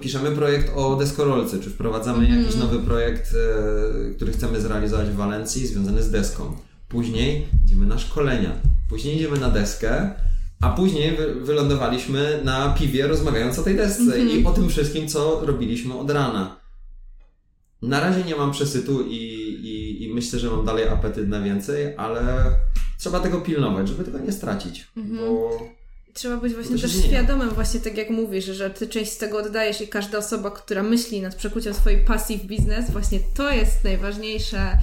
B: piszemy projekt o deskorolce, czy wprowadzamy mm. jakiś nowy projekt, e, który chcemy zrealizować w Walencji, związany z deską. Później idziemy na szkolenia, później idziemy na deskę, a później wy, wylądowaliśmy na piwie rozmawiając o tej desce mm -hmm. i o tym wszystkim, co robiliśmy od rana. Na razie nie mam przesytu i, i, myślę, że mam dalej apetyt na więcej, ale trzeba tego pilnować, żeby tego nie stracić, mhm. bo
A: Trzeba być właśnie też świadomym, właśnie tak jak mówisz, że ty część z tego oddajesz i każda osoba, która myśli nad przekuciem swojej pasji w biznes, właśnie to jest najważniejsze,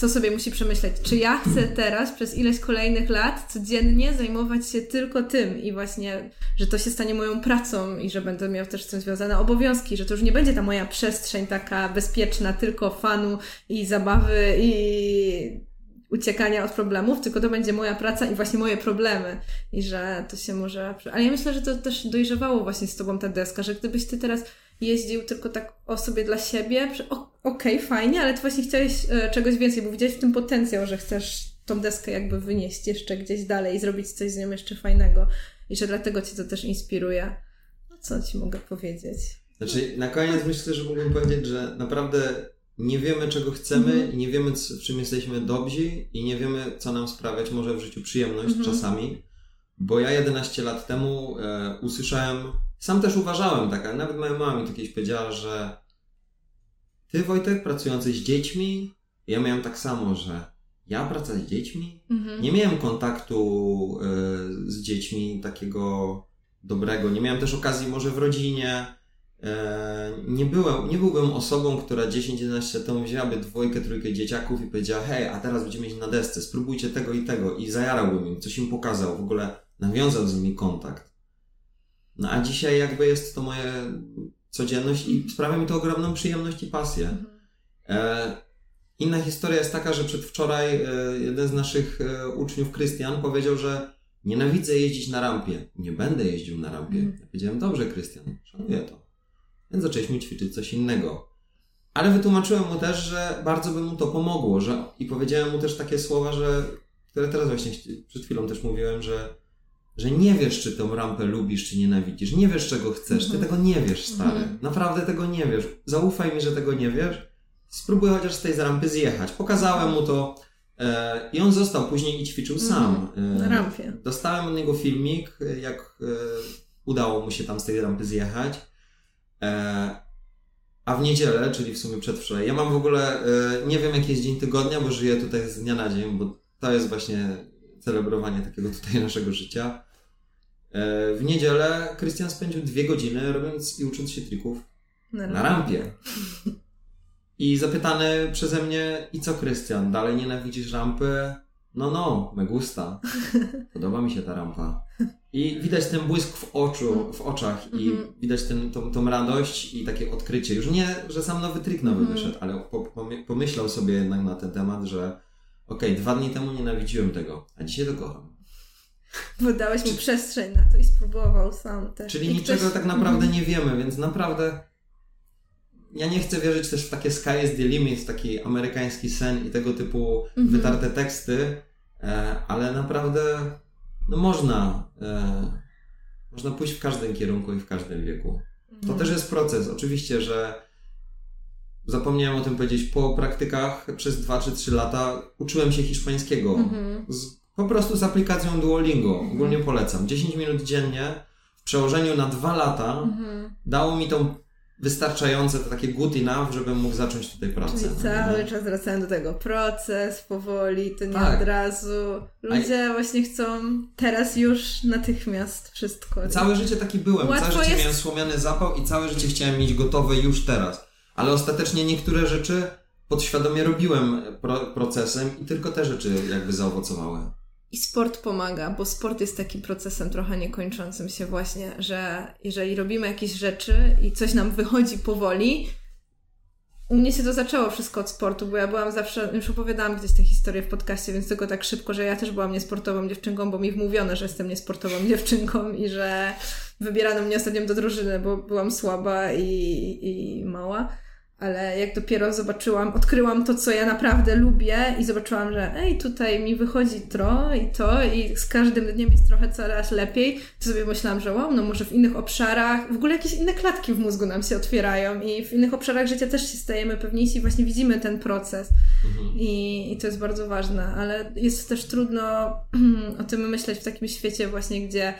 A: co sobie musi przemyśleć. Czy ja chcę teraz przez ileś kolejnych lat codziennie zajmować się tylko tym i właśnie, że to się stanie moją pracą i że będę miał też z tym związane obowiązki, że to już nie będzie ta moja przestrzeń taka bezpieczna, tylko fanu i zabawy i uciekania od problemów, tylko to będzie moja praca i właśnie moje problemy. I że to się może. Ale ja myślę, że to też dojrzewało właśnie z tobą ta deska, że gdybyś ty teraz jeździł tylko tak o sobie dla siebie, okej, okay, fajnie, ale ty właśnie chciałeś e, czegoś więcej, bo widziałeś w tym potencjał, że chcesz tą deskę jakby wynieść jeszcze gdzieś dalej i zrobić coś z nią jeszcze fajnego. I że dlatego cię to też inspiruje. No co ci mogę powiedzieć?
B: Znaczy, na koniec myślę, że mógłbym powiedzieć, że naprawdę nie wiemy czego chcemy mhm. i nie wiemy w czym jesteśmy dobrzy i nie wiemy co nam sprawiać może w życiu przyjemność mhm. czasami. Bo ja 11 lat temu e, usłyszałem, sam też uważałem tak, nawet moja mama mi to kiedyś powiedziała, że ty Wojtek pracujący z dziećmi, ja miałem tak samo, że ja pracuję z dziećmi, mhm. nie miałem kontaktu y, z dziećmi takiego dobrego, nie miałem też okazji może w rodzinie, e, nie, byłem, nie byłbym osobą, która 10-11 lat temu wzięłaby dwójkę, trójkę dzieciaków i powiedziała hej, a teraz będziemy mieć na desce, spróbujcie tego i tego. I zajarałbym im, coś im pokazał, w ogóle nawiązał z nimi kontakt. No a dzisiaj jakby jest to moje codzienność i sprawia mi to ogromną przyjemność i pasję. Mhm. E, Inna historia jest taka, że przedwczoraj e, jeden z naszych e, uczniów, Krystian, powiedział, że nienawidzę jeździć na rampie. Nie będę jeździł na rampie. Mm. Ja powiedziałem, dobrze, Krystian, szanuję to. Więc zaczęliśmy ćwiczyć coś innego. Ale wytłumaczyłem mu też, że bardzo by mu to pomogło, że i powiedziałem mu też takie słowa, że, które teraz właśnie przed chwilą też mówiłem, że, że nie wiesz, czy tą rampę lubisz, czy nienawidzisz. Nie wiesz, czego chcesz. Ty mhm. tego nie wiesz, stary. Mm. Naprawdę tego nie wiesz. Zaufaj mi, że tego nie wiesz spróbuj chociaż z tej rampy zjechać. Pokazałem mu to e, i on został później i ćwiczył mhm. sam.
A: E, na rampie.
B: Dostałem od niego filmik, e, jak e, udało mu się tam z tej rampy zjechać. E, a w niedzielę, czyli w sumie przedwczoraj, ja mam w ogóle, e, nie wiem jaki jest dzień tygodnia, bo żyję tutaj z dnia na dzień, bo to jest właśnie celebrowanie takiego tutaj *laughs* naszego życia. W niedzielę Krystian spędził dwie godziny robiąc i ucząc się trików na, na rampie. I zapytany przeze mnie, i co Krystian, dalej nienawidzisz rampy? No, no, me gusta. *laughs* Podoba mi się ta rampa. I widać ten błysk w oczu, w oczach i mm -hmm. widać ten, tą, tą radość i takie odkrycie. Już nie, że sam nowy trik nowy mm -hmm. wyszedł, ale po, pomyślał sobie jednak na ten temat, że okej, okay, dwa dni temu nienawidziłem tego, a dzisiaj to kocham. *laughs*
A: Bo dałeś mu przestrzeń na to i spróbował sam też.
B: Czyli I niczego ktoś... tak naprawdę mm -hmm. nie wiemy, więc naprawdę ja nie chcę wierzyć też w takie sky is the limit, taki amerykański sen i tego typu mhm. wytarte teksty, e, ale naprawdę no można, e, można pójść w każdym kierunku i w każdym wieku. To mhm. też jest proces. Oczywiście, że zapomniałem o tym powiedzieć, po praktykach przez 2 czy 3 lata uczyłem się hiszpańskiego. Mhm. Z, po prostu z aplikacją Duolingo. Ogólnie polecam. 10 minut dziennie w przełożeniu na 2 lata dało mi tą wystarczające, to takie good enough, żebym mógł zacząć tutaj pracę.
A: Czyli cały czas wracałem do tego. Proces, powoli, to nie tak. od razu. Ludzie A... właśnie chcą teraz już natychmiast wszystko.
B: Całe życie taki byłem. Łatwo całe życie jest... miałem słomiany zapał i całe życie chciałem mieć gotowe już teraz. Ale ostatecznie niektóre rzeczy podświadomie robiłem pro procesem i tylko te rzeczy jakby zaowocowały.
A: I sport pomaga, bo sport jest takim procesem trochę niekończącym się właśnie, że jeżeli robimy jakieś rzeczy i coś nam wychodzi powoli, u mnie się to zaczęło wszystko od sportu, bo ja byłam zawsze, już opowiadałam gdzieś tę historię w podcaście, więc tylko tak szybko, że ja też byłam niesportową dziewczynką, bo mi wmówiono, że jestem niesportową *laughs* dziewczynką i że wybierano mnie ostatnio do drużyny, bo byłam słaba i, i mała ale jak dopiero zobaczyłam, odkryłam to, co ja naprawdę lubię i zobaczyłam, że ej, tutaj mi wychodzi to i to i z każdym dniem jest trochę coraz lepiej, to sobie myślałam, że wow, no może w innych obszarach, w ogóle jakieś inne klatki w mózgu nam się otwierają i w innych obszarach życia też się stajemy pewniejsi i właśnie widzimy ten proces mhm. I, i to jest bardzo ważne, ale jest też trudno *clears throat* o tym myśleć w takim świecie właśnie, gdzie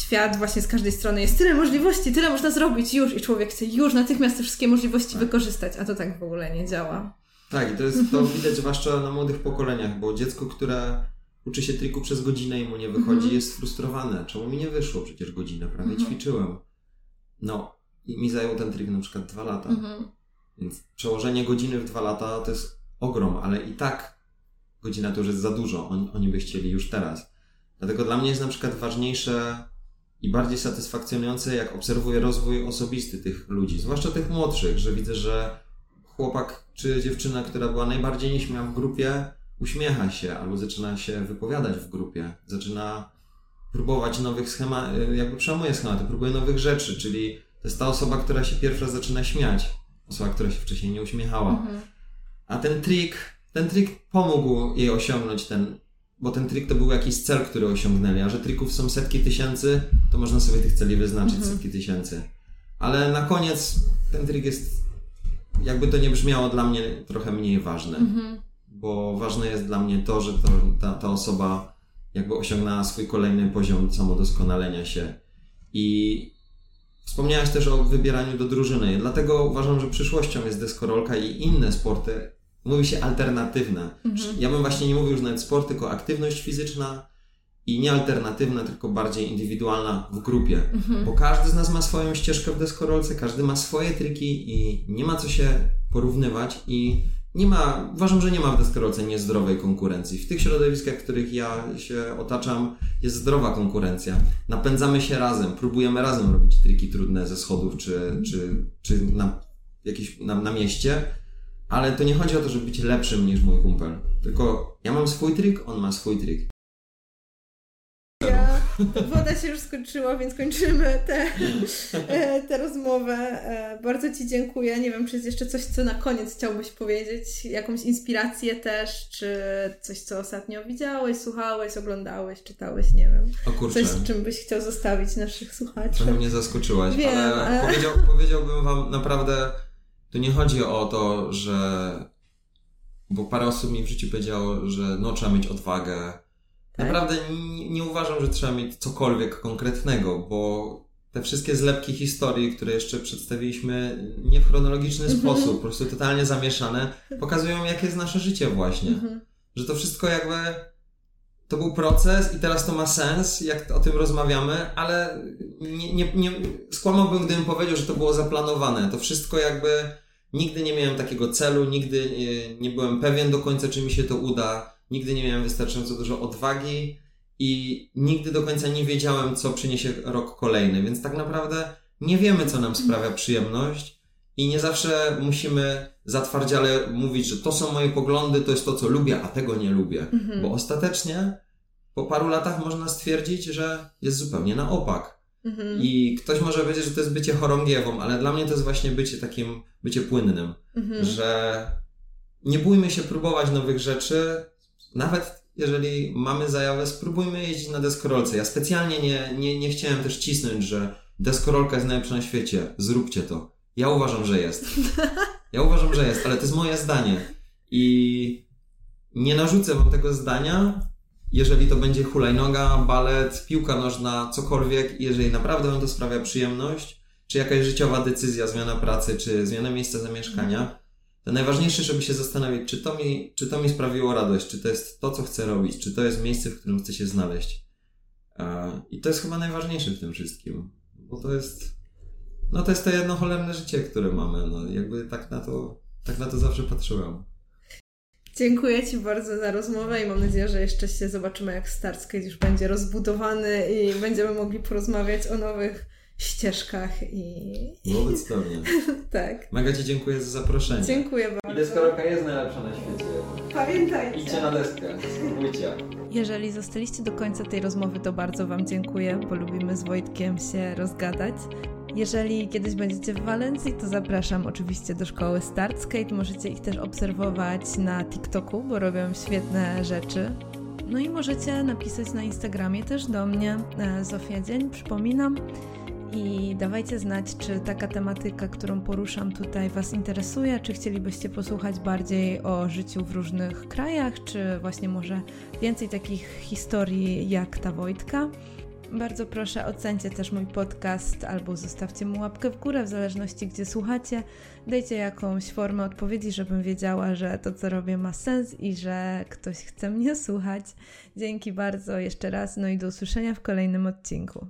A: świat właśnie z każdej strony jest tyle możliwości, tyle można zrobić już i człowiek chce już natychmiast te wszystkie możliwości tak. wykorzystać, a to tak w ogóle nie działa.
B: Tak, i to jest to widać zwłaszcza na młodych pokoleniach, bo dziecko, które uczy się triku przez godzinę i mu nie wychodzi, mhm. jest frustrowane. Czemu mi nie wyszło? Przecież godzinę prawie mhm. ćwiczyłem. No, i mi zajął ten trik na przykład dwa lata. Mhm. Więc przełożenie godziny w dwa lata to jest ogrom, ale i tak godzina to już jest za dużo. Oni, oni by chcieli już teraz. Dlatego dla mnie jest na przykład ważniejsze i bardziej satysfakcjonujące, jak obserwuję rozwój osobisty tych ludzi, zwłaszcza tych młodszych, że widzę, że chłopak czy dziewczyna, która była najbardziej nieśmiała w grupie, uśmiecha się albo zaczyna się wypowiadać w grupie, zaczyna próbować nowych schematów, jakby przełamuje schematy, próbuje nowych rzeczy, czyli to jest ta osoba, która się pierwsza zaczyna śmiać, osoba, która się wcześniej nie uśmiechała. Mhm. A ten trik, ten trik pomógł jej osiągnąć ten bo ten trik to był jakiś cel, który osiągnęli, a że trików są setki tysięcy, to można sobie tych celi wyznaczyć mhm. setki tysięcy. Ale na koniec ten trik jest jakby to nie brzmiało dla mnie trochę mniej ważne. Mhm. Bo ważne jest dla mnie to, że to, ta, ta osoba jakby osiągnęła swój kolejny poziom samodoskonalenia się. I wspomniałaś też o wybieraniu do drużyny. Dlatego uważam, że przyszłością jest deskorolka i inne sporty. Mówi się alternatywne. Mhm. Ja bym właśnie nie mówił już nawet sport, tylko aktywność fizyczna, i nie alternatywna, tylko bardziej indywidualna w grupie. Mhm. Bo każdy z nas ma swoją ścieżkę w deskorolce, każdy ma swoje triki i nie ma co się porównywać i nie ma, uważam, że nie ma w deskorolce niezdrowej konkurencji. W tych środowiskach, w których ja się otaczam, jest zdrowa konkurencja. Napędzamy się razem, próbujemy razem robić triki trudne ze schodów czy, czy, czy na, jakieś, na, na mieście, ale to nie chodzi o to, żeby być lepszym niż mój kumpel. Tylko ja mam swój trik, on ma swój trik.
A: Woda się już skończyła, więc kończymy tę te, te rozmowę. E, bardzo Ci dziękuję. Nie wiem, czy jest jeszcze coś, co na koniec chciałbyś powiedzieć? Jakąś inspirację też, czy coś, co ostatnio widziałeś, słuchałeś, oglądałeś, czytałeś, nie wiem.
B: O kurczę.
A: Coś, czym byś chciał zostawić naszych słuchaczy.
B: Trochę mnie zaskoczyłaś, wiem, ale, ale... Powiedział, powiedziałbym Wam naprawdę, tu nie chodzi o to, że bo parę osób mi w życiu powiedziało, że no trzeba mieć odwagę, tak? Naprawdę nie, nie uważam, że trzeba mieć cokolwiek konkretnego, bo te wszystkie zlepki historii, które jeszcze przedstawiliśmy nie w chronologiczny mm -hmm. sposób, po prostu totalnie zamieszane, pokazują, jakie jest nasze życie właśnie. Mm -hmm. Że to wszystko jakby to był proces i teraz to ma sens, jak o tym rozmawiamy, ale nie, nie, nie, skłamałbym, gdybym powiedział, że to było zaplanowane. To wszystko jakby nigdy nie miałem takiego celu, nigdy nie, nie byłem pewien do końca, czy mi się to uda nigdy nie miałem wystarczająco dużo odwagi i nigdy do końca nie wiedziałem, co przyniesie rok kolejny, więc tak naprawdę nie wiemy, co nam sprawia przyjemność i nie zawsze musimy zatwardziale mówić, że to są moje poglądy, to jest to, co lubię, a tego nie lubię, mhm. bo ostatecznie po paru latach można stwierdzić, że jest zupełnie na opak. Mhm. I ktoś może powiedzieć, że to jest bycie chorągiewą, ale dla mnie to jest właśnie bycie takim, bycie płynnym, mhm. że nie bójmy się próbować nowych rzeczy, nawet jeżeli mamy zajawę, spróbujmy jeździć na deskorolce. Ja specjalnie nie, nie, nie chciałem też cisnąć, że deskorolka jest najlepsza na świecie. Zróbcie to. Ja uważam, że jest. *laughs* Ja uważam, że jest, ale to jest moje zdanie. I nie narzucę wam tego zdania, jeżeli to będzie hulajnoga, balet, piłka nożna, cokolwiek, jeżeli naprawdę wam to sprawia przyjemność, czy jakaś życiowa decyzja, zmiana pracy, czy zmiana miejsca zamieszkania, to najważniejsze, żeby się zastanowić, czy to, mi, czy to mi sprawiło radość, czy to jest to, co chcę robić, czy to jest miejsce, w którym chcę się znaleźć. I to jest chyba najważniejsze w tym wszystkim, bo to jest, no to jest to jedno cholerne życie, które mamy, no jakby tak na to, tak na to zawsze patrzyłem.
A: Dziękuję Ci bardzo za rozmowę i mam nadzieję, że jeszcze się zobaczymy, jak Starskate już będzie rozbudowany i będziemy mogli porozmawiać o nowych ścieżkach i...
B: Wobec pewnie. *laughs*
A: tak.
B: Mega Ci dziękuję za zaproszenie.
A: Dziękuję bardzo.
B: I deskorolka jest najlepsza na świecie.
A: Pamiętajcie.
B: Idźcie na deskę, spróbujcie.
A: Jeżeli zostaliście do końca tej rozmowy, to bardzo Wam dziękuję, bo lubimy z Wojtkiem się rozgadać. Jeżeli kiedyś będziecie w Walencji, to zapraszam oczywiście do szkoły Startskate. Możecie ich też obserwować na TikToku, bo robią świetne rzeczy. No i możecie napisać na Instagramie też do mnie, e, Zofia Dzień, przypominam i dawajcie znać, czy taka tematyka, którą poruszam tutaj Was interesuje, czy chcielibyście posłuchać bardziej o życiu w różnych krajach, czy właśnie może więcej takich historii jak ta Wojtka. Bardzo proszę, ocencie też mój podcast albo zostawcie mu łapkę w górę, w zależności gdzie słuchacie. Dajcie jakąś formę odpowiedzi, żebym wiedziała, że to, co robię, ma sens i że ktoś chce mnie słuchać. Dzięki bardzo jeszcze raz, no i do usłyszenia w kolejnym odcinku.